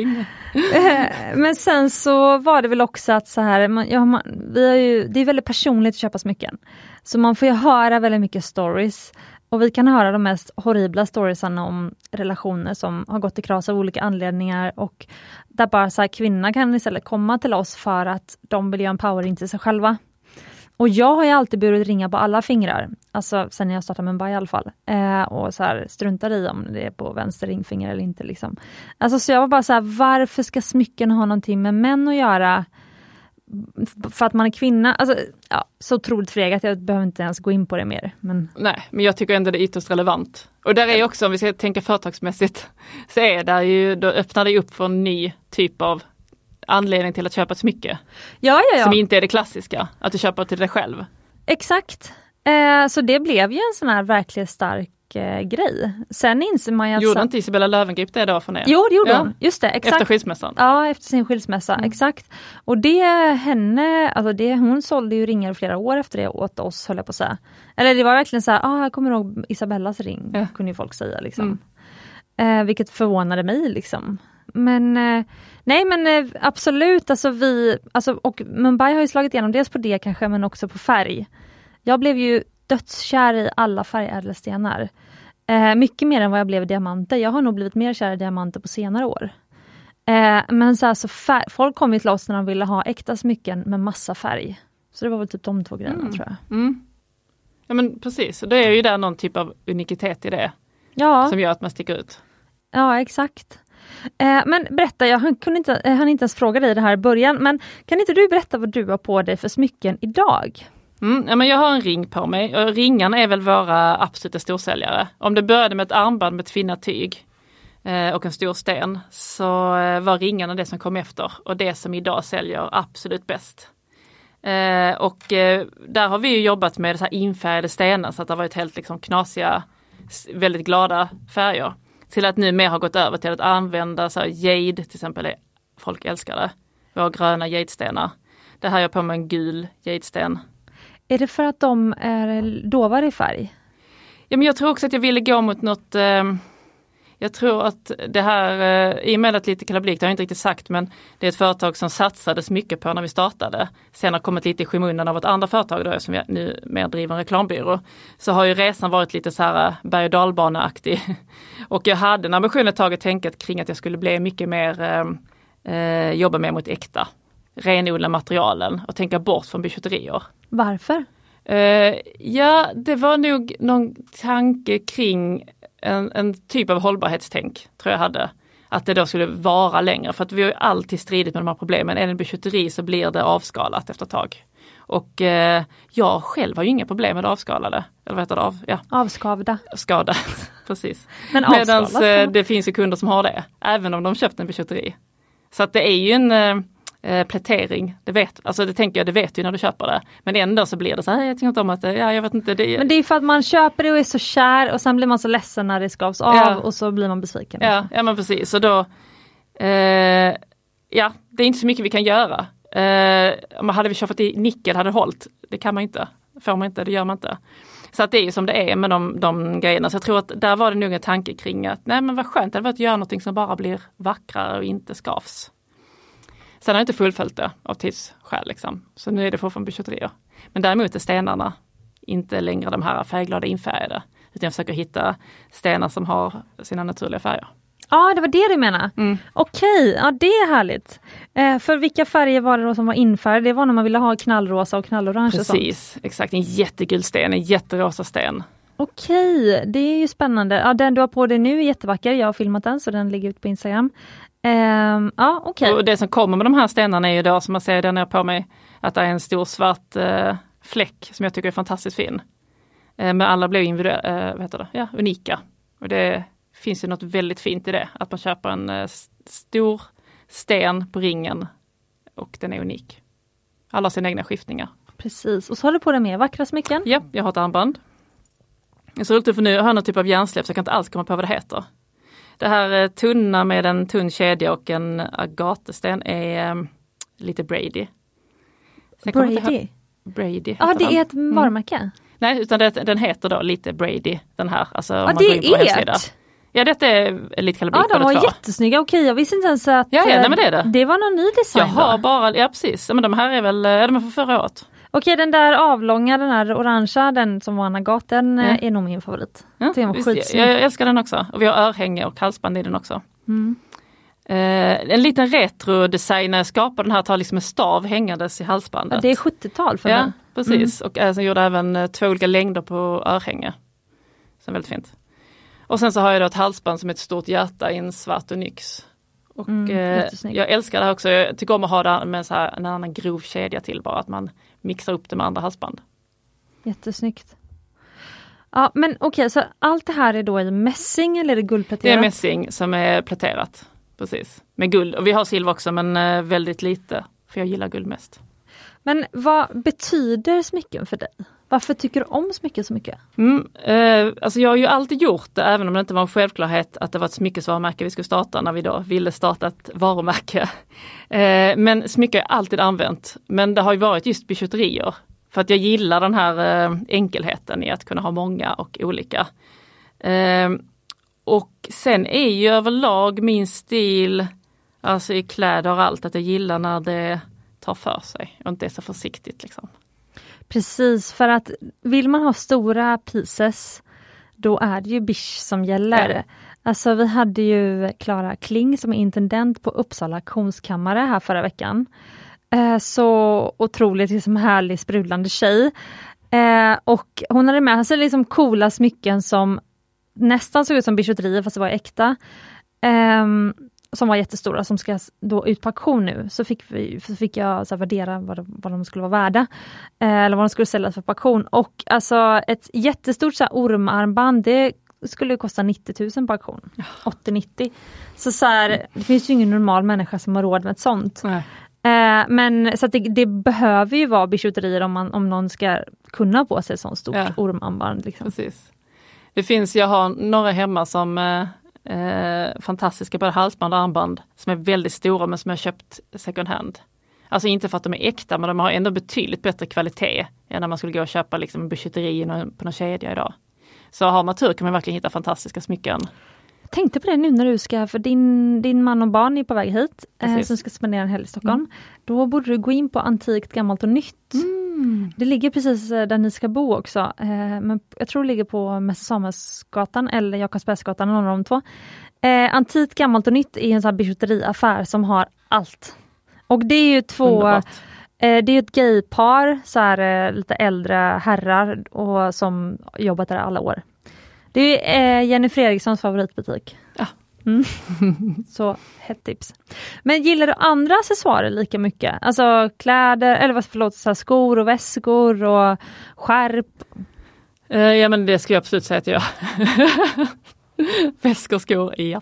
Eh, Men sen så var det väl också att så här, man, ja, man, vi har ju, det är väldigt personligt att köpa smycken. Så man får ju höra väldigt mycket stories. Och vi kan höra de mest horribla storiesarna om relationer som har gått i kras av olika anledningar och där bara så här, kvinnorna kan istället komma till oss för att de vill göra en powering till sig själva. Och jag har ju alltid burit ringar på alla fingrar, alltså sen jag startade Mumbai i alla fall. Eh, och så här, struntar i om det är på vänster ringfinger eller inte. Liksom. Alltså, så jag var bara så här, varför ska smycken ha någonting med män att göra? För att man är kvinna. Alltså, ja, så otroligt fregat, jag behöver inte ens gå in på det mer. Men Nej, men jag tycker ändå det är ytterst relevant. Och där är också, om vi ska tänka företagsmässigt, så är det ju, då öppnar det upp för en ny typ av anledning till att köpa ett smycke. ja, ja, Som ja. inte är det klassiska, att du köper till dig själv. exakt. Eh, så det blev ju en sån här verkligen stark eh, grej. Sen inser man ju att... Gjorde inte Isabella Löwengrip det då för er? Jo, det gjorde Ja. hon. Just det, exakt. Efter skilsmässan? Ja, efter sin skilsmässa, Mm. exakt. Och det henne, alltså det, hon sålde ju ringar flera år efter det åt oss höll jag på att säga. Eller det var verkligen så här, ah, jag kommer ihåg Isabellas ring, Ja. kunde ju folk säga liksom. Eh, vilket förvånade mig liksom. men eh, nej men eh, absolut, alltså vi, alltså, och Mumbai har ju slagit igenom dels på det kanske men också på färg. Jag blev ju dödskär i alla färgädelstenar. Eh, mycket mer än vad jag blev i diamanter. Jag har nog blivit mer kär i diamanter på senare år. Eh, men så, här, så fär, folk kom ju till oss när de ville ha äkta smycken med massa färg. Så det var väl typ de två grejerna Mm. tror jag. Mm. Ja men precis, och det är ju där någon typ av unikitet i det Ja, som gör att man sticker ut. ja exakt. Eh, men berätta, jag hann, kunde inte, jag hann inte ens fråga dig det här i början, men kan inte du berätta vad du har på dig för smycken idag? Mm, ja, men jag har en ring på mig och ringarna är väl våra absoluta storsäljare. Om det började med ett armband med tvinnat tyg eh, och en stor sten så eh, var ringarna det som kom efter och det som idag säljer absolut bäst. Eh, och eh, där har vi ju jobbat med så här infärgade stenar så att det har varit helt liksom knasiga, väldigt glada färger. Till att nu mer har gått över till att använda så här jade till exempel, är- folk älskar det. Våra gröna jadestenar. Det här har jag på mig en gul jadesten är det för att de är dovare i färg? Ja, men jag tror också att jag ville gå mot något eh, Jag tror att det här, eh, i och med att lite kalabalik, det har jag inte riktigt sagt, men det är ett företag som satsades mycket på när vi startade. Sen har kommit lite i skymundan av ett andra företag då, som jag nu mer driver en reklambyrå. Så har ju resan varit lite så här eh, berg och dalbaneaktig. Och jag hade en ambition ett tag att tänka kring att jag skulle bli mycket mer, ehm, eh, jobba mer mot äkta. Renodla materialen och tänka bort från bijouterier. Varför? Eh, ja, det var nog någon tanke kring en, en typ av hållbarhetstänk, tror jag hade. Att det då skulle vara längre, för att vi har ju alltid stridit med de här problemen. Är det en bijouteri så blir det avskalat efter ett tag. Och eh, jag själv har ju inga problem med det avskalade. Eller vad heter det? Av, ja, Avskavda. skada. Precis. Men Medan avskalat? eh, det finns ju kunder som har det, även om de köpt en bijouteri. Så att det är ju en eh, eh, plätering, det vet, alltså det tänker jag, det vet du när du köper det. Men ändå så blir det så här, jag tycker inte om att det, ja jag vet inte. Det, Men det är för att man köper det och är så kär och sen blir man så ledsen när det skavs av Ja. och så blir man besviken. ja, ja men precis, så då, eh, ja det är inte så mycket vi kan göra. Eh, hade vi köpt i nickel hade det hållit, det kan man inte, får man inte, det gör man inte. Så att det är ju som det är med de, de grejerna. Så jag tror att där var det nog en tanke kring att nej men vad skönt det hade varit att göra någonting som bara blir vackrare och inte skavs. Sen har jag inte fullföljt det av tidsskäl liksom. Så nu är det fortfarande bijouterier. Men däremot är stenarna inte längre de här färgglada infärgade. Utan jag försöker hitta stenar som har sina naturliga färger. Ja, det var det du menade. Mm. Okej, ja det är härligt. Eh, för vilka färger var det då som var infärgade? Det var när man ville ha knallrosa och knallorange och sånt. Precis, exakt. En jättegul sten, en jätterosa sten. Okej, det är ju spännande. Ja, den du har på dig nu är jättevacker. Jag har filmat den så den ligger ute på Instagram. Ehm, ja, okej. Och det som kommer med de här stenarna är ju då som man ser den jag har på mig, att det är en stor svart eh, fläck som jag tycker är fantastiskt fin. Eh, men alla blir individuella, eh, vad heter det? Ja, unika. Och det finns ju något väldigt fint i det, att man köper en eh, stor sten på ringen och den är unik. Alla har sina egna skiftningar. Precis, och så har du på dig mer vackra smycken. Ja, jag har ett armband. Är så roligt för nu har jag någon typ av hjärnsläpp så jag kan inte alls komma på vad det heter. Det här eh, tunna med en tunn kedja och en agatesten är eh, lite Brady. Sen jag Brady. Brady. Ja, det den. är ett varumärke. Nej, utan det, den heter då lite Brady den här. Alltså, man det är ert. Ja, detta är lite kalabrik Ja, de var två. jättesnygga. Okej, jag visste inte ens att Ja, ja, eh, nej, men det är det. det var någon ny Jag design. har då. bara, ja precis, men de här är väl, ja, de är från förra året. Okej, den där avlånga, den här orangea, den som var en agat, den eh, Ja. är nog min favorit. Ja, Den var visst, jag, jag älskar den också. Och vi har örhänge och halsband i den också. Mm. Eh, en liten retro-design när jag skapade den här, tar liksom en stav hängandes i halsbandet. Ja, det är 70-tal för Ja, mig. precis. Och eh, sen gjorde jag även eh, två olika längder på örhänge. Så väldigt fint. Och sen så har jag då ett halsband som är ett stort hjärta i en svart onyx. Och Mm, eh, jag älskar det här också. Jag tycker om att ha det med så här, en annan grov kedja till bara, att man mixar upp det med andra halsband. Jättesnyggt. Ja, men okej, så allt det här är då i mässing eller är det Det är guldpläterat? mässing som är pläterat. Precis. Med guld. Och vi har silver också men eh, väldigt lite. För jag gillar guld mest. Men vad betyder smycken för dig? Varför tycker du om smycken så mycket? Mm, eh, alltså jag har ju alltid gjort det, även om det inte var en självklarhet att det var ett smyckesvarumärke vi skulle starta när vi då ville starta ett varumärke. Eh, men smycken har jag alltid använt. Men det har ju varit just bijouterier. För att jag gillar den här eh, enkelheten i att kunna ha många och olika. Eh, och sen är ju överlag min stil Alltså i kläder och allt, att jag gillar när det tar för sig och inte är så försiktigt. Liksom. Precis, för att vill man ha stora pieces då är det ju bish som gäller. Ja. Alltså vi hade ju Klara Kling som är intendent på Uppsala auktionskammare här förra veckan. Eh, så otroligt liksom härlig sprudlande tjej. Eh, och hon hade med sig liksom coola smycken som nästan såg ut som bijouterier fast det var äkta. Eh, som var jättestora som ska då ut på auktion nu. Så fick, vi, så fick jag så värdera vad, vad de skulle vara värda. Eh, eller vad de skulle säljas för på auktion. Och alltså ett jättestort så här, ormarmband, det skulle kosta 90 000 på auktion. 80-90. Så, så här, det finns ju ingen normal människa som har råd med ett sånt. Nej. Eh, men så det, det, behöver ju vara bijouterier om, man, om någon ska kunna på sig ett sånt stort ja. ormarmband. Liksom. Precis. Det finns, jag har några hemma som eh, eh, fantastiska både halsband och armband som är väldigt stora men som jag köpt second hand. Alltså inte för att de är äkta men de har ändå betydligt bättre kvalitet än när man skulle gå och köpa liksom en på någon kedja idag. Så har man tur kan man verkligen hitta fantastiska smycken. Tänkte på det nu när du ska, för din, din man och barn är på väg hit, eh, som ska spendera en helg i Stockholm. Mm. Då borde du gå in på Antikt, Gammalt och Nytt. Mm. Det ligger precis eh, där ni ska bo också. Eh, men jag tror det ligger på Mäster Samuelsgatan eller Jakobsbergsgatan, någon av de två. Eh, Antikt, Gammalt och Nytt är en sån här bijouteriaffär som har allt. Och det är ju två Underbart. Eh, det är ett gaypar, så här, eh, lite äldre herrar och som jobbat där alla år. Det är eh, Jenny Fredrikssons favoritbutik. Ja. Mm. så hett tips. Men gillar du andra accessoarer lika mycket? Alltså kläder, eller förlåt, så skor och väskor och skärp? ja men det skulle jag absolut säga att jag. Väskor, skor, ja.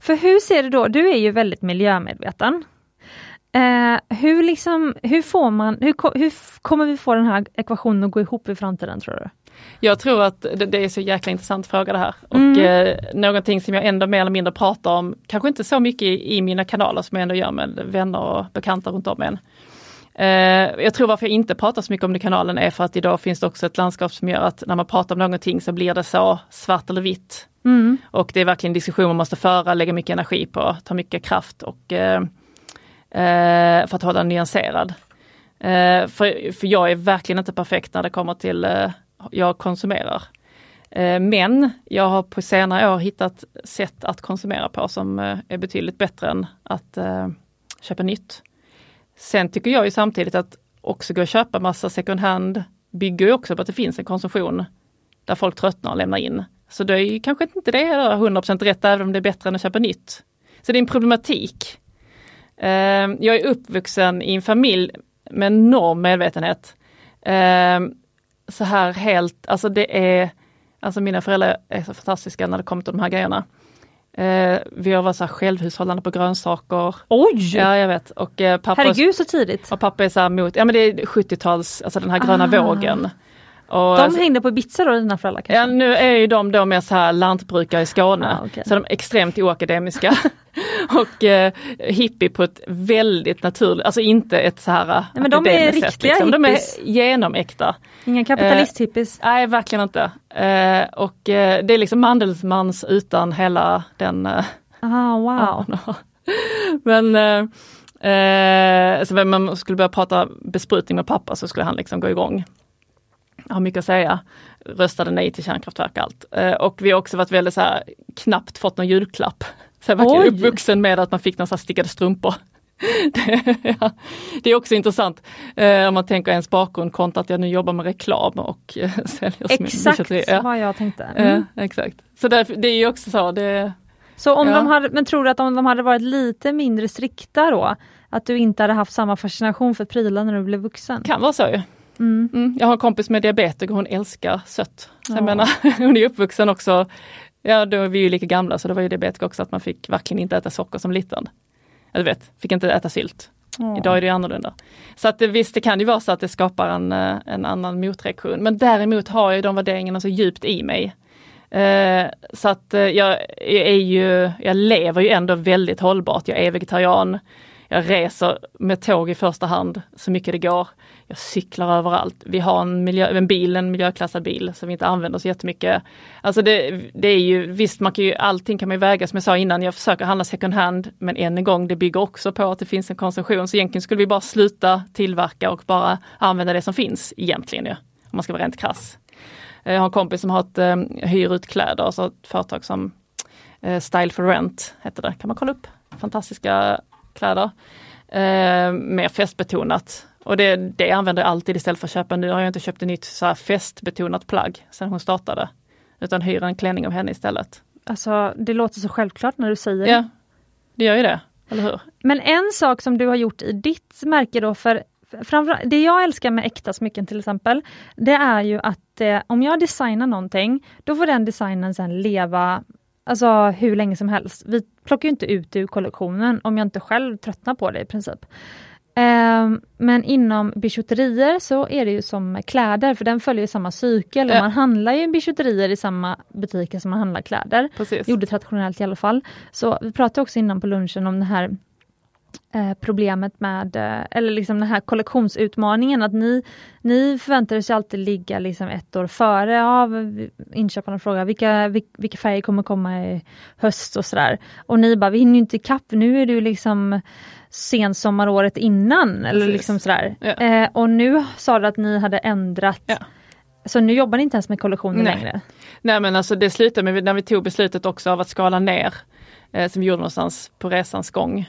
För hur ser du då, du är ju väldigt miljömedveten. Eh, hur, liksom, hur, får man, hur, hur kommer vi få den här ekvationen att gå ihop i framtiden tror du? Jag tror att det, det är så jäkla intressant fråga det här. Och mm. eh, någonting som jag ändå mer eller mindre pratar om, kanske inte så mycket i, i mina kanaler som jag ändå gör med vänner och bekanta runt om en. Eh, jag tror varför jag inte pratar så mycket om det i kanalen är för att idag finns det också ett landskap som gör att när man pratar om någonting så blir det så svart eller vitt. Mm. Och det är verkligen en diskussion man måste föra, lägga mycket energi på, ta mycket kraft och eh, eh, för att hålla den nyanserad. Eh, för, för jag är verkligen inte perfekt när det kommer till eh, jag konsumerar. Eh, men jag har på senare år hittat sätt att konsumera på som eh, är betydligt bättre än att eh, köpa nytt. Sen tycker jag ju samtidigt att också gå och köpa massa second hand bygger ju också på att det finns en konsumtion där folk tröttnar och lämnar in. Så det är ju kanske inte det 100% rätt även om det är bättre än att köpa nytt. Så det är en problematik. Jag är uppvuxen i en familj med enorm medvetenhet. Så här helt, alltså det är, alltså mina föräldrar är så fantastiska när det kommer till de här grejerna. Eh, vi har varit så här självhushållande på grönsaker. Oj! Ja jag vet. Och, eh, pappa, Herregud så tidigt! Och pappa är så här mot, ja men det är 70-tals, alltså den här gröna ah. vågen. Och, de hängde på Ibiza då dina föräldrar? Kanske? Ja nu är ju de då mer så här lantbrukare i Skåne. Ah, okay. Så de är extremt oakademiska. och eh, hippie på ett väldigt naturligt, alltså inte ett så här Nej, men de är riktiga sätt, liksom. De är genomäkta. Inga kapitalisthippies? Eh, nej verkligen inte. Eh, och eh, det är liksom Mandelsmans utan hela den... Eh, ah, wow. Ja, men eh, eh, så om man skulle börja prata besprutning med pappa så skulle han liksom gå igång har mycket att säga. Röstade nej till kärnkraftverk allt. Eh, och vi har också varit väldigt så här, knappt fått någon julklapp. Så jag var uppvuxen med att man fick några stickade strumpor. det, ja, det är också intressant eh, om man tänker ens bakgrund kontra att jag nu jobbar med reklam och eh, säljer Exakt ja. vad jag tänkte. Mm. Eh, exakt. Så det, det är ju också så. Det, så om ja. de hade, men tror du att om de hade varit lite mindre strikta då, att du inte hade haft samma fascination för prylar när du blev vuxen? Kan vara så ju. Mm. Mm. Jag har en kompis med diabetiker och hon älskar sött. Så ja. jag menar, hon är uppvuxen också, ja då är vi ju lika gamla så det var ju diabetiker också att man fick verkligen inte äta socker som liten. Jag vet, fick inte äta sylt. Ja. Idag är det annorlunda. Så att visst, det kan ju vara så att det skapar en, eh, en annan motreaktion. Men däremot har jag de värderingarna så djupt i mig. Eh, så att eh, jag är ju, jag lever ju ändå väldigt hållbart. Jag är vegetarian. Jag reser med tåg i första hand så mycket det går. Jag cyklar överallt. Vi har en, miljö, en bil, en miljöklassad bil som vi inte använder så jättemycket. Alltså det, det är ju, visst man kan ju, allting kan man ju väga som jag sa innan, jag försöker handla second hand men än en gång det bygger också på att det finns en konsumtion så egentligen skulle vi bara sluta tillverka och bara använda det som finns egentligen ju. Om man ska vara rent krass. Eh, jag har en kompis som har ett eh, hyr ut kläder, alltså ett företag som eh, Style for Rent heter det, kan man kolla upp. Fantastiska kläder. Eh, mer festbetonat. Och det, det använder jag alltid istället för att köpa, nu har jag inte köpt ett nytt så här festbetonat plagg sedan hon startade. Utan hyr en klänning av henne istället. Alltså det låter så självklart när du säger Ja, det gör ju det, eller hur? Men en sak som du har gjort i ditt märke då, för det jag älskar med äkta smycken till exempel, det är ju att eh, om jag designar någonting, då får den designen sen leva alltså, hur länge som helst. Vi plockar inte ut det ur kollektionen om jag inte själv tröttnar på det i princip. Eh, men inom bijouterier så är det ju som kläder, för den följer samma cykel. Ja. Man handlar ju bijouterier i samma butiker som man handlar kläder. Precis. Gjorde traditionellt i alla fall. Så vi pratade också innan på lunchen om det här Eh, problemet med, eh, eller liksom den här kollektionsutmaningen, att ni, ni förväntar er alltid ligga liksom ett år före av inköparna frågar vilka, vilka färger kommer komma i höst och sådär. Och ni bara, vi hinner inte ikapp, nu är du liksom sensommaråret innan. Eller liksom sådär. Ja. Eh, och nu sa du att ni hade ändrat ja. Så nu jobbar ni inte ens med kollektioner Nej. längre? Nej men alltså det slutade med när vi tog beslutet också av att skala ner, eh, som vi gjorde någonstans på resans gång.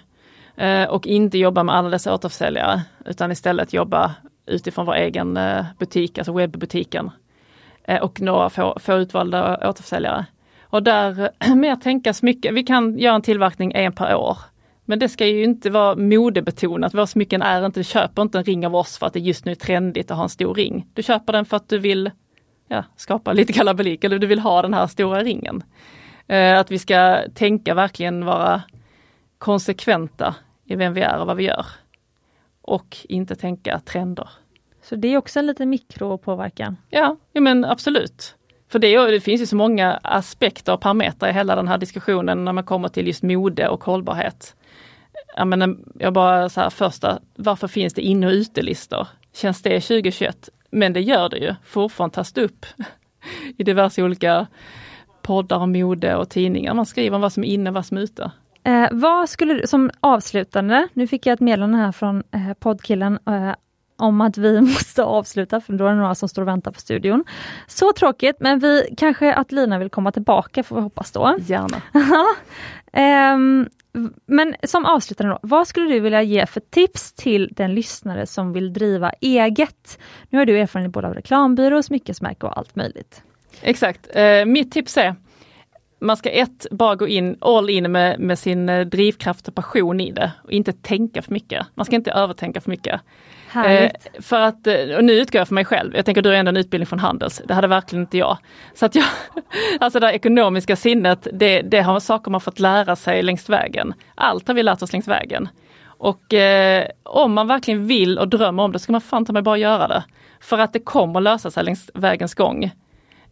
Eh, och inte jobba med alla dessa återförsäljare utan istället jobba utifrån vår egen eh, butik, alltså webbutiken. Eh, och några få, få utvalda återförsäljare. Och där mer tänkas mycket, vi kan göra en tillverkning en per år. Men det ska ju inte vara modebetonat, våra smycken är inte, du köper inte en ring av oss för att det just nu är trendigt att ha en stor ring. Du köper den för att du vill ja, skapa lite kalabalik eller du vill ha den här stora ringen. att vi ska tänka verkligen vara konsekventa i vem vi är och vad vi gör. Och inte tänka trender. Så det är också en liten mikropåverkan? Ja, ja men absolut. För det, det, finns ju så många aspekter och parametrar i hela den här diskussionen när man kommer till just mode och hållbarhet. Jag, menar, jag bara så här första, varför finns det inne och utelistor? Känns det 2021? Men det gör det ju, fortfarande tas det upp i diverse olika poddar om mode och tidningar. Man skriver om vad som är inne och vad som är ute. Eh, vad skulle du, som avslutande, nu fick jag ett meddelande här från eh, poddkillen eh, om att vi måste avsluta, för då är det några som står och väntar på studion. Så tråkigt, men vi kanske att Lina vill komma tillbaka, får vi hoppas då. Gärna. um, men som avslutande då, vad skulle du vilja ge för tips till den lyssnare som vill driva eget? Nu har du erfarenhet både av reklambyrå, smyckesmärke och allt möjligt. Exakt. Eh, mitt tips är man ska ett, bara gå in all in med, med sin eh, drivkraft och passion i det och inte tänka för mycket. Man ska inte övertänka för mycket. Eh, för att, eh, och nu utgår jag för mig själv, jag tänker du har ändå en utbildning från Handels, det hade verkligen inte jag. Så att jag, alltså det ekonomiska sinnet, det, det har saker man fått lära sig längs vägen. Allt har vi lärt oss längs vägen. Och eh, om man verkligen vill och drömmer om det ska man fan ta mig bara göra det. För att det kommer lösa sig längs vägens gång.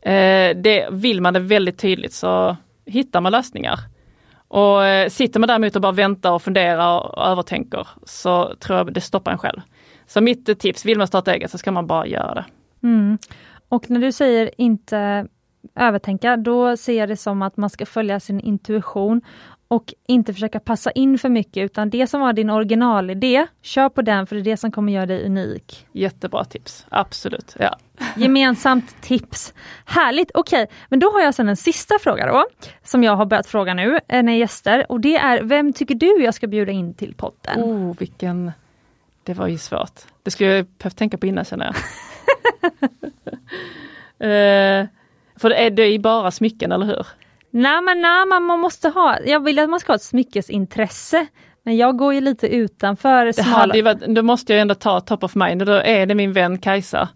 Eh, det vill man det väldigt tydligt så hittar man lösningar. Och eh, sitter man däremot och bara väntar och funderar och övertänker så tror jag det stoppar en själv. Så mitt tips, vill man starta eget så ska man bara göra det. Mm. Och när du säger inte övertänka, då ser jag det som att man ska följa sin intuition och inte försöka passa in för mycket utan det som var din originalidé, kör på den för det är det som kommer göra dig unik. Jättebra tips, absolut. Ja. Gemensamt tips. Härligt, okej, okay. men då har jag sen en sista fråga då, som jag har börjat fråga nu eh, när gäster och det är, vem tycker du jag ska bjuda in till podden? Oh, vilken... Det var ju svårt. Det skulle jag behövt tänka på innan känner jag. uh, för det är, det är bara smycken, eller hur? Nej men nej, man måste ha, jag vill att man ska ha ett smyckesintresse. Men jag går ju lite utanför. Det varit, då måste jag ändå ta top of mind och då är det min vän Kajsa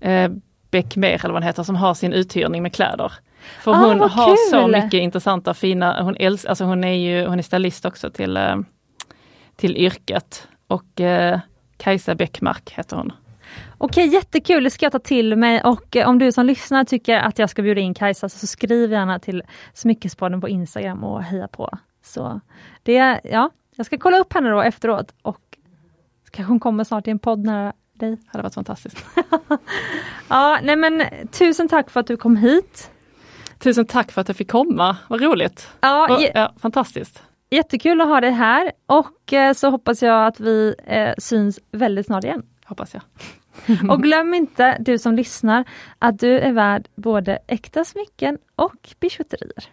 eh, Bäckmer eller vad hon heter som har sin uthyrning med kläder. För ah, hon har kul. så mycket intressanta fina, hon, älsk, alltså hon är ju hon är stylist också till, eh, till yrket. Och eh, Kajsa Bäckmark heter hon. Okej, jättekul, det ska jag ta till mig och eh, om du som lyssnar tycker att jag ska bjuda in Kajsa så skriv gärna till Smyckespodden på Instagram och heja på. Så det, ja, Jag ska kolla upp henne då efteråt och kanske hon kommer snart i en podd nära dig. Det hade varit fantastiskt. ja, nej men tusen tack för att du kom hit. Tusen tack för att jag fick komma, vad roligt! Ja, ja, fantastiskt! Jättekul att ha dig här och eh, så hoppas jag att vi eh, syns väldigt snart igen. Hoppas jag. och glöm inte, du som lyssnar, att du är värd både äkta smycken och bijouterier.